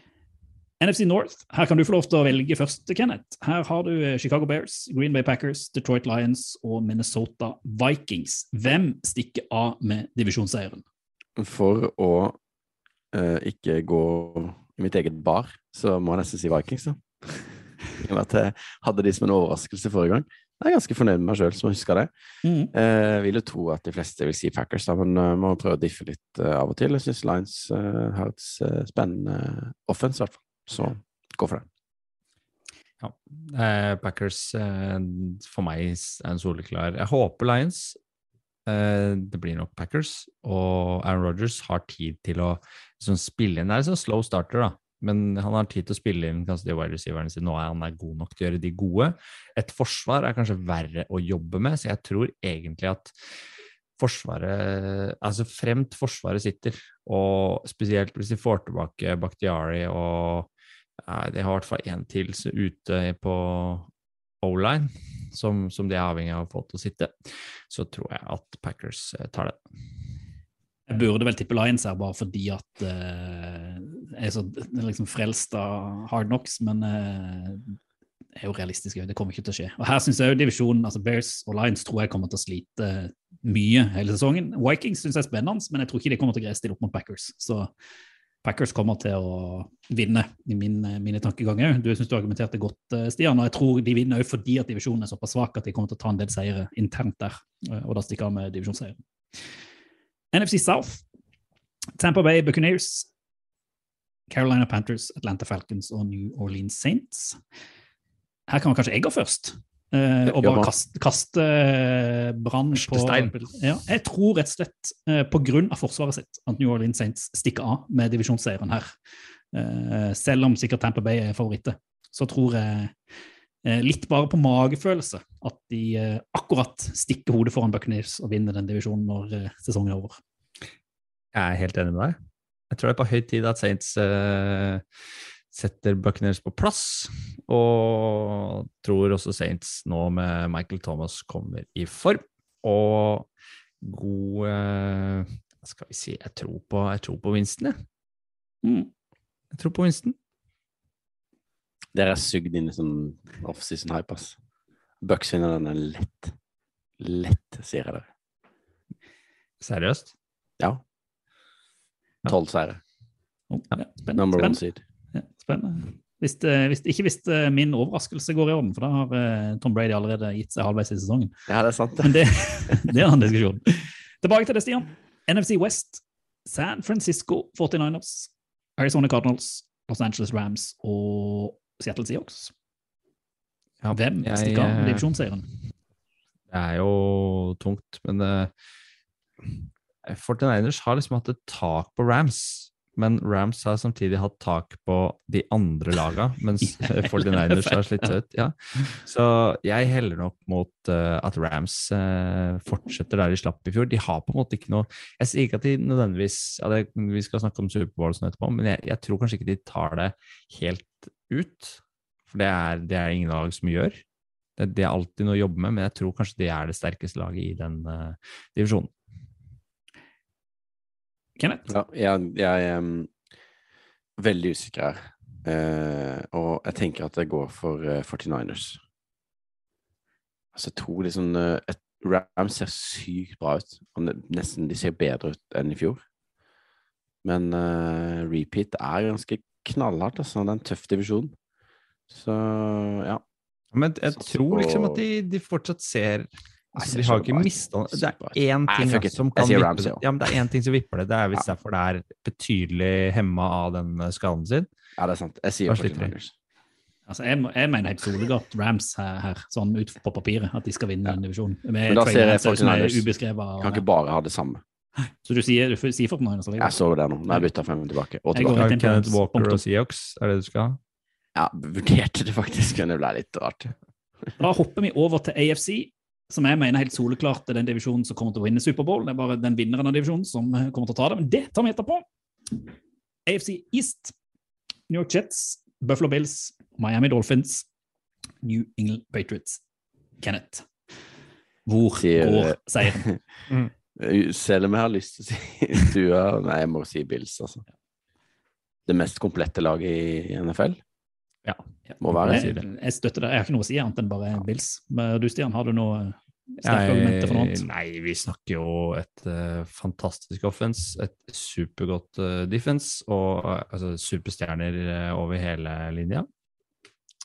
NFC North, her kan du få lov til å velge først, Kenneth. Her har du eh, Chicago Bears, Green Bay Packers, Detroit Lions og Minnesota Vikings. Hvem stikker av med divisjonseieren? For å uh, ikke gå i mitt eget bar, så må jeg nesten si Vikings, da. I og med at jeg hadde de som en overraskelse forrige gang. Jeg er ganske fornøyd med meg sjøl som husker det. Mm. Eh, vil jo tro at de fleste vil si Packers, da, men uh, må prøve å diffe litt uh, av og til. Jeg syns Lions uh, har et uh, spennende offense, i hvert fall. Så gå for det. Ja. Eh, Packers for meg er en soleklar Jeg håper Lions. Eh, det blir nok Packers. Og Aaron Rodgers har tid til å liksom, spille inn. Det er en sånn slow starter, da. Men han har tid til å spille inn kanskje de wide receiverne sine. Nå er han god nok til å gjøre de gode. Et forsvar er kanskje verre å jobbe med, så jeg tror egentlig at Forsvaret Altså fremt Forsvaret sitter, og spesielt hvis de får tilbake Bakhtiari og ja, De har i hvert fall én til ute på O-line, som, som de er avhengig av å få til å sitte. Så tror jeg at Packers eh, tar det. Jeg burde vel tippe Lions her, bare fordi at uh, jeg er så liksom frelst av hard knocks, men uh, er jo realistisk. Det kommer ikke til å skje. Og Her syns jeg jo divisjonen, altså Bears og Lions tror jeg kommer til å slite mye hele sesongen. Vikings syns jeg er spennende, men jeg tror ikke de kommer til å greie stille opp mot Packers. Så Packers kommer til å vinne, i min, mine tankeganger. Du syns du argumenterte godt, eh, Stian, og jeg tror de vinner også fordi at divisjonen er såpass svak at de kommer til å ta en del seire internt der, eh, og da stikker av med divisjonsseieren. NFC South. Tampa Bay Buccaneers, Carolina Panthers, Atlanta Falcons og New Orleans Saints. Her kan kanskje jeg gå først. Eh, og bare kaste, kaste eh, brann på. Ja, Jeg tror rett og slett eh, av forsvaret sitt at New Orleans Saints stikker av med divisjonsseieren her. Eh, selv om sikkert Tampa Bay er favoritter, så tror jeg eh, litt bare på magefølelse at de eh, akkurat stikker hodet foran Buccaneers og vinner den divisjonen når eh, sesongen er over. Jeg er helt enig med deg. Jeg tror det er på høy tid at Saints eh, setter Buckeners på plass, og tror også Saints nå med Michael Thomas kommer i form. Og god eh, Hva skal vi si Jeg tror på, jeg tror på Winston, jeg. Mm. Jeg tror på Winston. Dere er sugd inn i sånn offseason hype, ass. Bucks vinner den lett. Lett, sier jeg dere. Seriøst? Ja. Tolv seire. Oh, ja. Number one seed. Spennende. Hvis, eh, hvis, ikke hvis eh, min overraskelse går i orden, for da har eh, Tom Brady allerede gitt seg halvveis i sesongen. Ja, det er sant. Men det, det er en annen diskusjon. Tilbake til det, Stian. NFC West, San Francisco 49ers, Arizona Cardinals, Los Angeles Rams og Seattle Seahawks. Ja, Hvem jeg, stikker av med divisjonsseieren? Det er jo tungt, men uh, 49ers har liksom hatt et tak på Rams. Men Rams har samtidig hatt tak på de andre laga, mens 49ers har slitt ut. Ja. Så jeg heller nok mot uh, at Rams uh, fortsetter der de slapp i fjor. De har på en måte ikke noe Jeg sier ikke at de nødvendigvis ja, det, Vi skal snakke om Superbowl sånn etterpå, men jeg, jeg tror kanskje ikke de tar det helt ut. For det er det er ingen lag som gjør. Det, det er alltid noe å jobbe med, men jeg tror kanskje de er det sterkeste laget i den uh, divisjonen. Kenneth? Ja, jeg, jeg er veldig usikker her. Uh, og jeg tenker at det går for uh, 49ers. Altså, jeg tror liksom uh, et, Rams ser sykt bra ut. Og nesten de ser bedre ut enn i fjor. Men eh, repeat er ganske knallhardt, altså. Det er en tøff divisjon. Så ja. Men jeg tror liksom at de, de fortsatt ser altså, De har jo ikke mista Det er én ting Nei, som kan vippe Rams, det. ja. Ja, men det er én ting som vipper det. Det er hvis Ja. derfor det er betydelig hemma av den eh, skaden sin. ja, det er sant. Jeg sier Da sliter de. 49ers. Altså, jeg, jeg mener helt soleklart Rams her, her, sånn ut på papiret, at de skal vinne den divisjonen. Men da ser jeg Lance som er 49ers. ubeskrevet. Kan ikke bare ha det samme. Så du sier, du sier 49ers? eller? Jeg så det nå. Nå har jeg bytta frem og tilbake. Jeg går tilbake. Kenneth Walker og Seahawks, er det du skal ha? Ja, vurderte det faktisk, men det ble litt rart. Da hopper vi over til AFC, som jeg mener helt soleklart er den divisjonen som kommer til å vinne Superbowl. Det er bare den vinneren av divisjonen som kommer til å ta det, men det tar vi etterpå. AFC East, New York Jets, Buffalo Bills, Miami Dolphins, New England Patriots. Kenneth, hvor Sier- går seieren? Mm. Selv om jeg har lyst til å si Stua Nei, jeg må si Bills, altså. Det mest komplette laget i NFL? Ja. Må være Jeg, det. jeg støtter det. Jeg har ikke noe å si annet enn bare Bills. Men du, Stian, har du noe Nei, vi snakker jo et uh, fantastisk offense, et supergodt uh, defense og uh, altså, superstjerner over hele linja.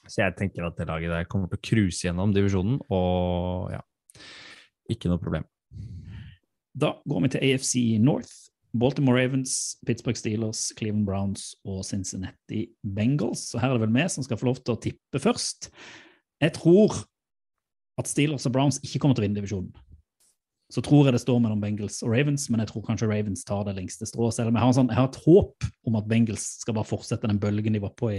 Så jeg tenker at det laget der kommer til å cruise gjennom divisjonen, og ja, ikke noe problem. Da går vi til AFC North. Baltimore Ravens, Pittsburgh Steelers, Cleveland Browns og Cincinnati Bengals. Så her er det vel vi som skal få lov til å tippe først. Jeg tror at Steelers og Browns ikke kommer til å vinne divisjonen. Så tror jeg det står mellom Bengals og Ravens, men jeg tror kanskje Ravens tar det lengste strået. Selv om jeg har, sånn, jeg har et håp om at Bengals skal bare fortsette den bølgen de var på i,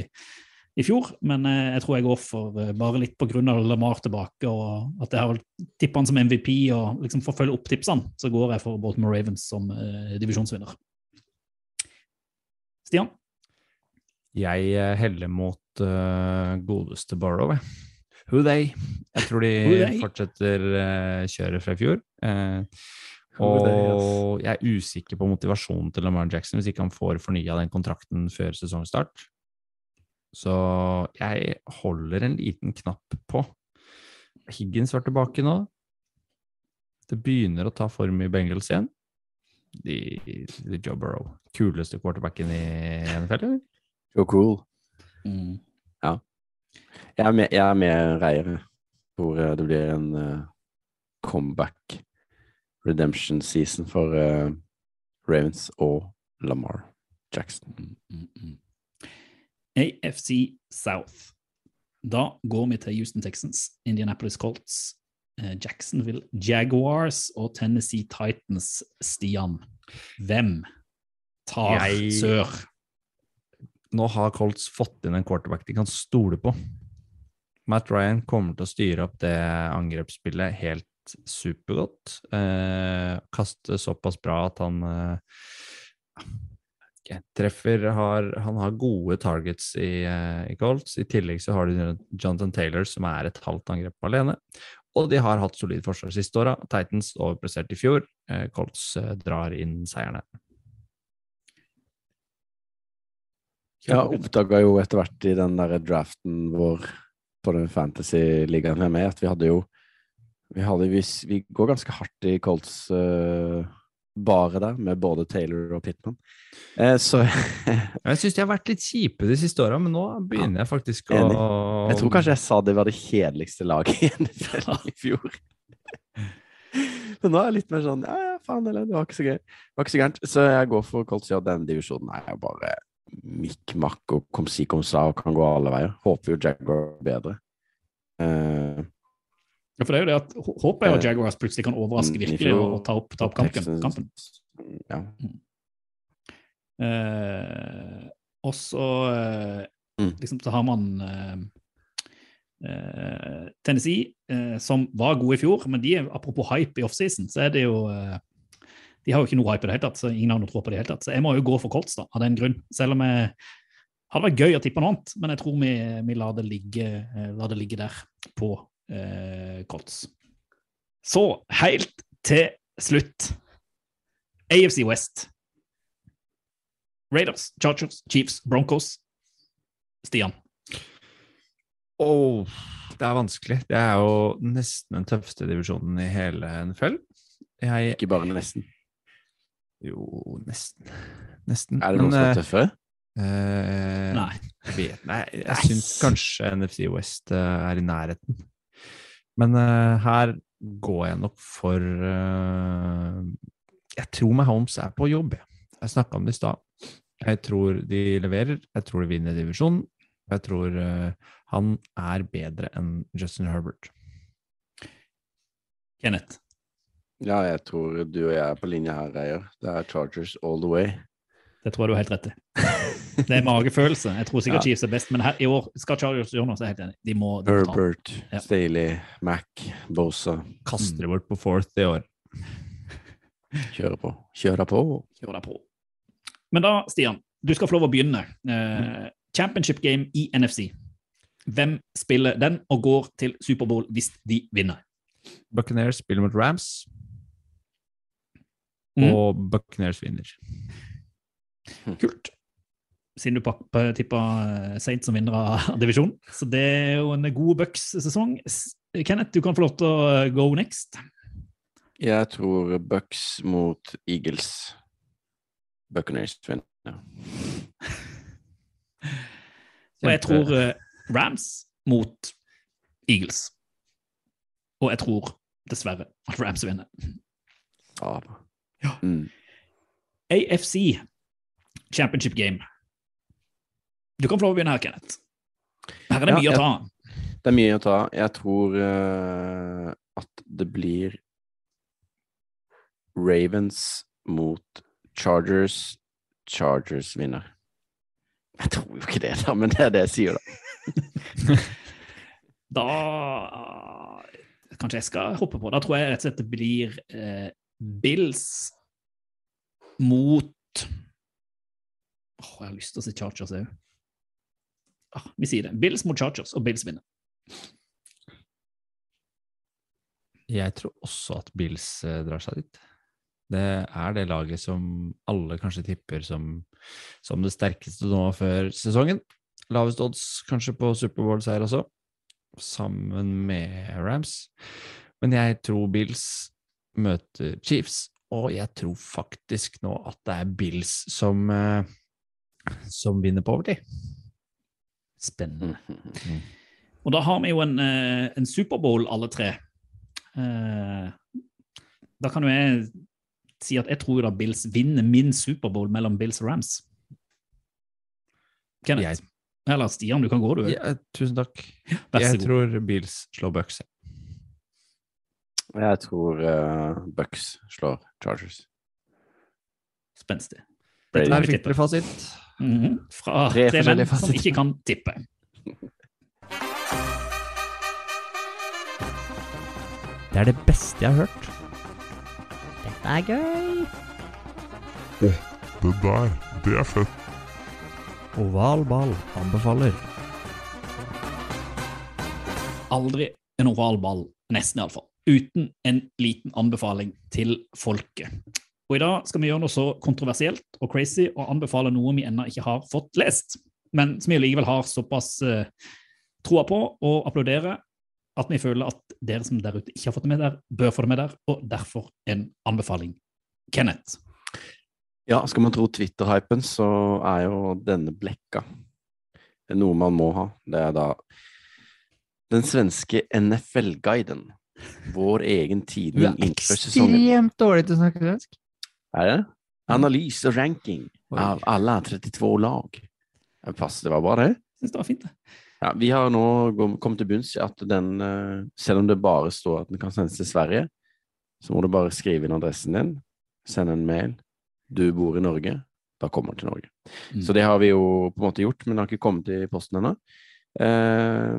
i fjor. Men eh, jeg tror jeg går for eh, bare litt av Lamar tilbake, og at jeg har tippa han som MVP, og liksom får følge opp tipsene, så går jeg for Baltimore Ravens som eh, divisjonsvinner. Stian? Jeg eh, heller mot uh, godeste Burrow, jeg. Who they? Jeg tror de fortsetter uh, kjøret fra i fjor. Uh, og jeg er usikker på motivasjonen til Lamar Jackson hvis ikke han får fornya den kontrakten før sesongstart. Så jeg holder en liten knapp på. Higgins var tilbake nå. Det begynner å ta form i Bengals igjen. De, de Joe Burrow. Kuleste quarterbacken i NFL, eller? Jo, cool. Mm. Jeg er med, jeg er med Reier. hvor eh, det blir en uh, comeback redemption season for uh, Ravens og Lamar Jackson. Mm, mm. AFC South. Da går vi til Houston Texans, Indianapolis Colts, Jacksonville Jaguars og Tennessee Titans. Stian, hvem tar Jeg- sør? Nå har Colts fått inn en quarterback de kan stole på. Matt Ryan kommer til å styre opp det angrepsspillet helt supergodt. Eh, kaste såpass bra at han eh, treffer har, Han har gode targets i, eh, i Colts. I tillegg så har de Jonathan Taylor, som er et halvt angrep alene. Og de har hatt solid forsvar siste åra. Titans overpresterte i fjor. Eh, Colts eh, drar inn seierne. Jeg oppdaga jo etter hvert i den der draften vår på den fantasy-ligaen vi er med, at vi hadde jo vi, hadde, vi, vi går ganske hardt i Colts uh, bare der, med både Taylor og Pittman. Eh, så Jeg syns de har vært litt kjipe de siste åra, men nå begynner jeg faktisk å Enig. jeg tror kanskje jeg sa det var det kjedeligste laget i NFL i fjor. Men nå er jeg litt mer sånn Ja, ja, faen heller, det var ikke så gøy. Det var ikke så gærent. Så jeg går for Colts, ja. Den divisjonen er jo bare mikk-makk og kom si kom sa og kan gå alle veier. Håper jo Jaguar bedre. Uh, Ja, for det er jo det at hå- Håpet er at Jaguars plutselig kan overraske virkelig og, ta opp, ta opp kampen. Kampen. Ja. Uh, og så uh, Mm. liksom, så har man eh, eh, Tennessee, eh, som var gode i fjor, men de apropos hype i offseason, så er det jo eh, De har jo ikke noe hype i det hele tatt, så ingen har noe tro på det i det hele tatt. Så jeg må jo gå for Colts, da, av den grunn. Selv om jeg hadde vært gøy å tippe noe annet, men jeg tror vi, vi lar, det ligge, eh, lar det ligge der på eh, Colts. Så helt til slutt AFC West. Raiders, Chargers, Chiefs, Broncos. Stian. Åh, det er vanskelig. Det er jo nesten den tøffeste divisjonen i hele NFL. Jeg Ikke bare nesten. Jo, nesten. Nesten. Er det noen som er tøffere? eh, Nei. Jeg vet, nei, jeg syns kanskje NFC West eh, er i nærheten. Men eh, her går jeg nok for eh, Jeg tror Mahomes er på jobb. jeg. Jeg snakka om det i stad. Jeg tror de leverer. Jeg tror de vinner divisjonen. Jeg tror eh, han er bedre enn Justin Herbert. Kenneth. Ja, jeg tror du og jeg er på linje her, Reier. Det er Chargers all the way. Det tror jeg du har helt rett i. Det er magefølelse. Jeg tror sikkert Ja. Chiefs er best, men her, i år skal Chargers gjøre noe, så er jeg helt enig. De må, de må. Herbert, Ja. Staley, Mac, Bosa. Kaster det bort på fourth i år. Kjøre på. Kjøre på. Kjøre på. Men da, Stian, du skal få lov å begynne. Eh, championship game i NFC. Hvem spiller den og går til Superbowl hvis de vinner? Buccaneers spiller mot Rams, Mm. og Buccaneers vinner. Kult. Siden du tippa eh, Saints som vinner av divisjonen. Så det er jo en god Bucks-sesong. Kenneth, du kan få lov til å eh, go next. Jeg tror Bucks mot Eagles. Buccaneers vinner. Og jeg tror eh, Rams mot Eagles. Og jeg tror dessverre at Rams vinner. Sava. Ja. Mm. AFC Championship Game. Du kan få lov å begynne her, Kenneth. Her er det Ja, mye å jeg- ta. Det er mye å ta. Jeg tror uh, at det blir Ravens mot Chargers. Chargers vinner. Jeg tror jo ikke det, da, men det er det jeg sier, da. Da Kanskje jeg skal hoppe på. Da tror jeg rett og slett det blir eh, Bills mot Åh, Jeg har lyst til å si Chargers òg. Ah, vi sier det. Bills mot Chargers, og Bills vinner. Jeg tror også at Bills eh, drar seg dit. Det er det laget som alle kanskje tipper som, som det sterkeste nå før sesongen. Lavest odds kanskje på Superbowl-seier også, sammen med Rams. Men jeg tror Bills møter Chiefs, og jeg tror faktisk nå at det er Bills som, eh, som vinner på overtid. Spennende. Og da har vi jo en, eh, en Superbowl, alle tre. Eh, Da kan jo jeg si at jeg tror da Bills vinner min Superbowl mellom Bills og Rams. Kenneth? Jeg- Eller Stian, du kan gå, du. Ja, tusen takk. Jeg tror Bills slår Bucks. Jeg tror uh, Bucks slår Chargers. Spenstig. Dette er vi fikk tipper. dere fasit. Mhm. Fra Tre tre menn som ikke kan tippe. Det er det beste jeg har hørt. Dette er gøy. Det der, det er fett. Oval ball anbefaler. Aldri en oral ball, nesten iallfall, uten en liten anbefaling til folket. Og i dag skal vi gjøre noe så kontroversielt og crazy og anbefale noe vi ennå ikke har fått lest, men som vi likevel har såpass uh, troa på og applauderer at vi føler at dere som der ute ikke har fått det med der, bør få det med der, og derfor en anbefaling Kenneth. Ja, skal man tro Twitter-hypen, så er jo denne blekka noe man må ha. Det er da den svenske NFL-guiden. Vår egen Du tidning er innenfor sesongen. ekstremt dårlig til å snakke svensk. Er det? Analyse og ranking av alle 32 lag. Pass, det var bra, det. Syns det var fint, det. Ja, vi har nå kommet til bunns i at den, eh, selv om det bare står at den kan sendes til Sverige, så må du bare skrive inn adressen din, sende en mail. Du bor i Norge, da kommer den til Norge. Mm. Så det har vi jo på en måte gjort, men den har ikke kommet i posten ennå. Eh,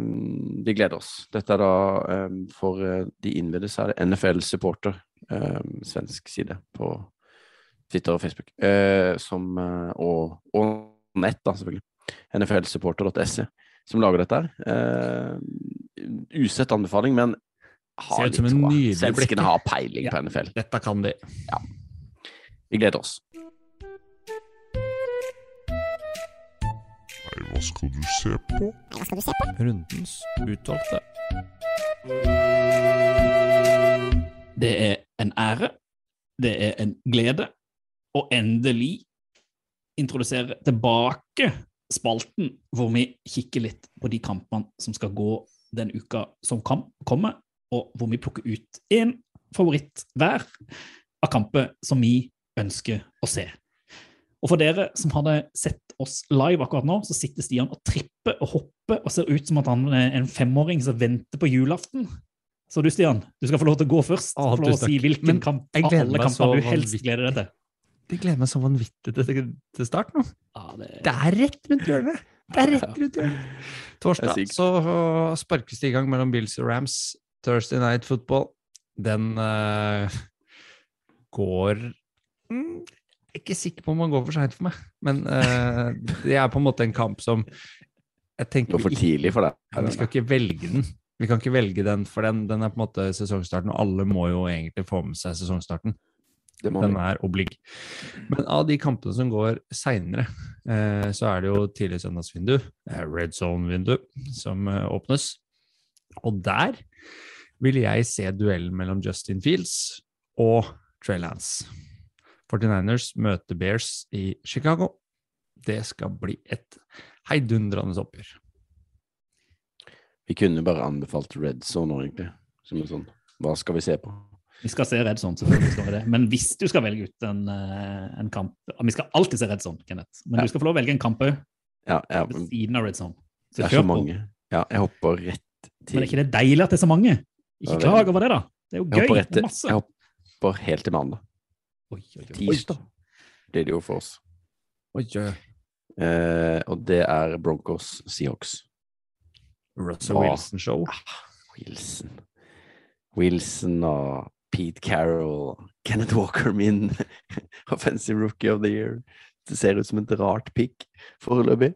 vi gleder oss. Dette er da eh, for eh, de innvidde, så er det NFL Supporter, eh, svensk side på Twitter og Facebook, eh, som, eh, og, og nett, da, selvfølgelig. NFLsupporter.se som lager dette her. Usett anbefaling, men har litt troa. Svenskene har peiling Ja. på NFL. Dette kan de. Vi gleder oss. Nei, hva skal du se på? Hva skal du se på? Rundens utvalgte. Det er en ære, det er en glede å endelig introdusere tilbake spalten hvor vi kikker litt på de kampene som skal gå den uka som kan komme, og hvor vi plukker ut én favoritt hver av kamper som vi ønsker å se. Og for dere som hadde sett oss live akkurat nå, så sitter Stian og tripper og hopper og ser ut som at han er en femåring som venter på julaften. Så du, Stian, du skal få lov til å gå først. Å, få lov til å si hvilken Men kamp av alle kamper du helst vanvittig. gleder deg til. Det gleder meg så vanvittig til, til start nå. Ja, det, Det er rett rundt hjørnet! Det er rett rundt hjørnet. Torsdag så sparkes det i gang mellom Bills og Rams. Thursday Night Football. Den uh, går mm, ikke sikker på om han går for seint for meg, men uh, det er på en måte en kamp som jeg tenker var for tidlig for deg. vi skal ikke velge den. Vi kan ikke velge den, for den, den er på en måte sesongstarten, og alle må jo egentlig få med seg sesongstarten. Den er oblig. Men av de kampene som går seinere, eh, så er det jo tidlig søndagsvindu, eh, red zone-vindu, som eh, åpnes. Og der vil jeg se duellen mellom Justin Fields og Trey Lance. 49ers møter Bears i Chicago. Det skal bli et heidundrende oppgjør. Vi kunne bare anbefalt Red Zone nå, egentlig. Som en sånn Hva skal vi se på? vi skal se Red Zone, selvfølgelig skal vi det. Men hvis du skal velge ut en, eh, en kamp Vi skal alltid se Red Zone, Kenneth. Men Ja. du skal få lov å velge en kamp òg, Ja, ja, ved siden av Red Zone. Så det er så på. mange. Ja, jeg hopper rett til Men er ikke det deilig at det er så mange? Ikke klag over det, da. Det er jo Jeg gøy. hopper, rett Det til, masse. jeg hopper helt til mandag. Oi, oi, oi. Tirsdag blir det jo for oss. Oi, oi. Eh, og det er Broncos Seahawks. Russell? Wilson-show. Wilson. Wilson og Pete Carroll. Kenneth Walker, min offensive rookie of the year. Det ser ut som et rart pick foreløpig.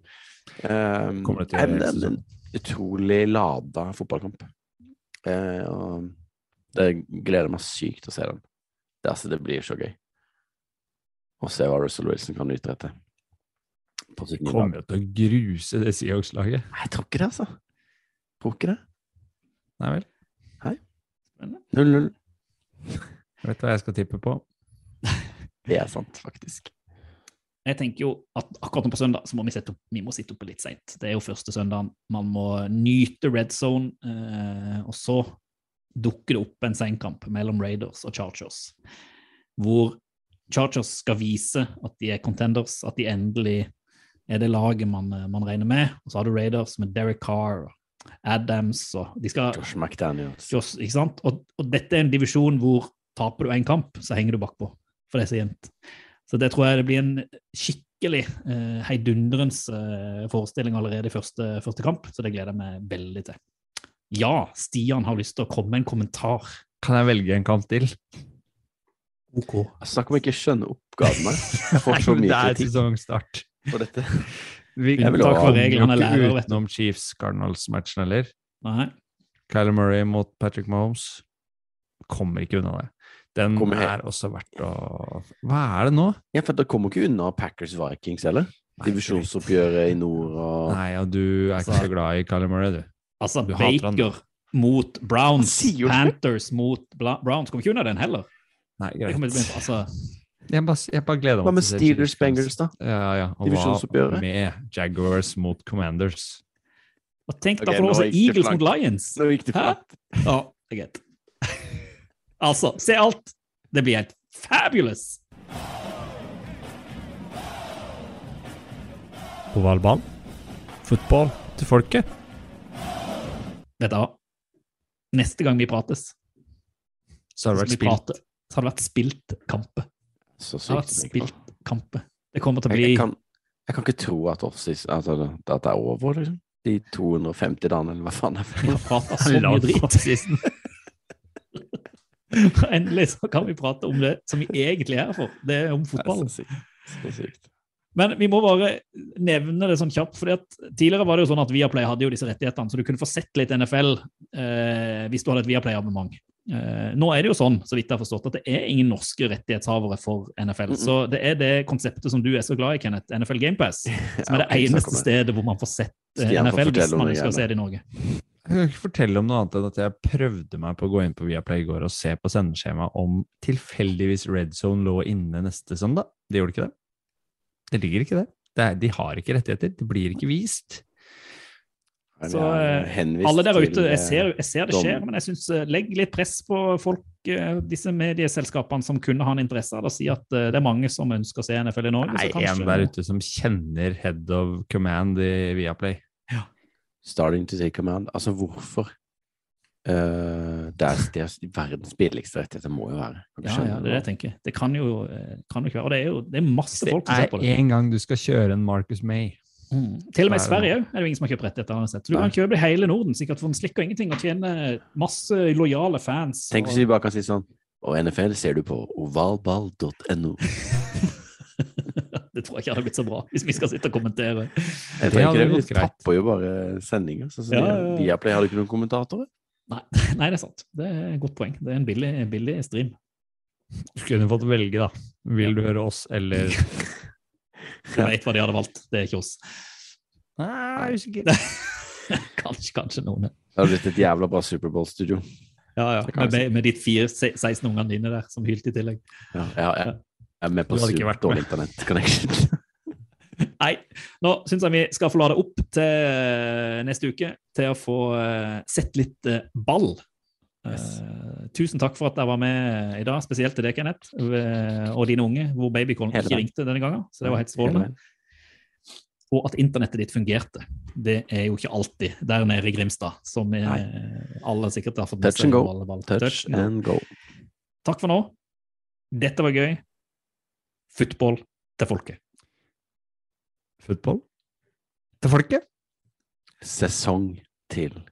Um, Kommer det til en, en, en utrolig lada fotballkamp. Uh, og det gleder meg sykt å se den. Det, altså, det blir så gøy å se hva Russell Wilson kan utrette. På sitt nye. Kommer jo til å gruse det Seahawks-laget. Jeg tror ikke det, altså. Tror ikke det. Nei vel. 0-0. Vet du hva jeg skal tippe på? Det er sant, faktisk. Jeg tenker jo at akkurat nå på søndag så må vi, sette opp, vi må sitte oppe litt seint. Det er jo første søndagen. Man må nyte red zone, eh, og så dukker det opp en senkamp mellom Raiders og Chargers, hvor Chargers skal vise at de er contenders, at de endelig er det laget man, eh, man regner med. Og så har du Raiders med Derek Carr og Adams og de skal Josh McDaniels. Josh, ikke sant? Og, og dette er en divisjon hvor taper du én kamp, så henger du bakpå. For det er så jevnt. Så det tror jeg det blir en skikkelig eh, heidundrens eh, forestilling allerede i første, første kamp, så det gleder jeg meg veldig til. Ja, Stian har lyst til å komme med en kommentar. Kan jeg velge en kamp til? Ok. Snakk om ikke skjønne oppgavene. Jeg får så mye mye det er kritikk sesongstart. for dette. Vi kan ta ha- reglene er lærer, vet du. utenom Chiefs Cardinals-matchen heller. Nei. Kyler Murray mot Patrick Mahomes. Kommer ikke unna det. Den er også verdt å Hva er det nå? Ja, for Det kommer ikke unna Packers Vikings heller. Divisjonsoppgjøret i nord og Nei, og du er ikke Altså- så glad i Kyler Murray, du. Altså, Du. Baker mot Browns. Panthers mot Bla Browns. Kommer ikke unna den heller. Nei, greit. Jeg, til altså, Jeg bare, jeg bare gleder meg Hva med Steelers. Bengals, da? Ja, ja. Og hva med Jaguars mot Commanders? Og tenk da for som Eagles mot Lions. Nå gikk det flatt. Ja, det er greit. altså, se alt. Det blir helt fabulous. Ovalbanen. Fotball til folket. Vet du hva? Neste gang vi prates, Så har det vært spilt. Så har det vært spilt kamper. Så Det har vært spilt kamper. Det kommer til å bli jeg, kan, jeg kan ikke tro at, offsis, at, det- at det er over, liksom. De 250 dagene, eller hva faen det er. Så mye drit. Endelig så kan vi prate om det som vi egentlig er her for. Det er om Det er så sykt. Så sykt. Men vi må bare nevne det sånn kjapt. fordi at Tidligere var det jo sånn at Viaplay hadde jo disse rettighetene, så du kunne få sett litt NFL eh, hvis du hadde et Viaplay-abonnement. Eh, nå er det jo sånn, så vidt jeg har forstått, at det er ingen norske rettighetshavere for NFL. Mm -mm. Så det er det konseptet som du er så glad i, Kenneth, NFL GamePass, som er det eneste stedet hvor man får sett eh, NFL hvis man skal ønsker å se det i Norge. Jeg kan ikke fortelle om noe annet enn at jeg prøvde meg på å gå inn på Viaplay i går og se på sendeskjema om tilfeldigvis Red Zone lå inne neste søndag. Det gjorde ikke det. Det ligger ikke det. det er, de har ikke rettigheter. Det blir ikke vist. Så er eh, alle der ute, jeg eh, ser, jeg ser det skjer, men jeg syns legg litt press på folk, eh, disse medieselskapene som kunne ha en interesse av det. og Si at eh, det er mange som ønsker å se NFL i Norge. Nei, så kanskje- en der ute som kjenner head of command i Viaplay. Starting to take command. Altså, hvorfor? Uh, det, er, det er verdens billigste rettigheter, må jo være. Ja, ja, det er det jeg tenker. Det kan jo, eh, kan jo ikke være. Og det er jo det er masse folk som ser på det. det. en gang du skal kjøre en Marcus May. Mm. Til og med i er Sverige er det jo ingen som har kjøpt rettigheter. Så du Nei. kan kjøpe hele Norden, sikkert for en slikk og ingenting, og tjene masse lojale fans. Tenk hvis og- vi bare kan si sånn Og NFL ser du på ovalball.no. Det tror jeg ikke hadde blitt så bra, hvis vi skal sitte og kommentere. Jeg tror ikke det, Vi tapper jo bare sendinger. Så, så Ja, ja, ja. Viaplay hadde ikke noen kommentatorer. Nei, nei, det er sant. Det er et godt poeng. Det er en billig, billig stream. Du kunne fått velge, da. Vil du høre oss eller Du vet hva de hadde valgt. Det er ikke oss. Nei, jeg usikker. Kanskje, kanskje noen. Det hadde blitt et jævla bra Superbowl-studio. Ja, ja. Med, med, med de fire, se- 16 ungene dine der som hylte i tillegg. Ja, ja, jeg jeg er med på vært dårlig internett-connection. Nei, nå syns jeg vi skal få lade opp til neste uke til å få eh, sett litt eh, ball. Yes. Eh, tusen takk for at jeg var med i dag, spesielt til deg, Kenneth, eh, og dine unge, hvor babycallen ikke ringte denne gangen. Så det var helt strålende. Og at internettet ditt fungerte. Det er jo ikke alltid der nede i Grimstad, som er, alle sikkert har fått med Touch and go. på alle Touch Touch and go. and go. Takk for nå. Dette var gøy. Football til folket. Football? Til folket? Sesong til folket.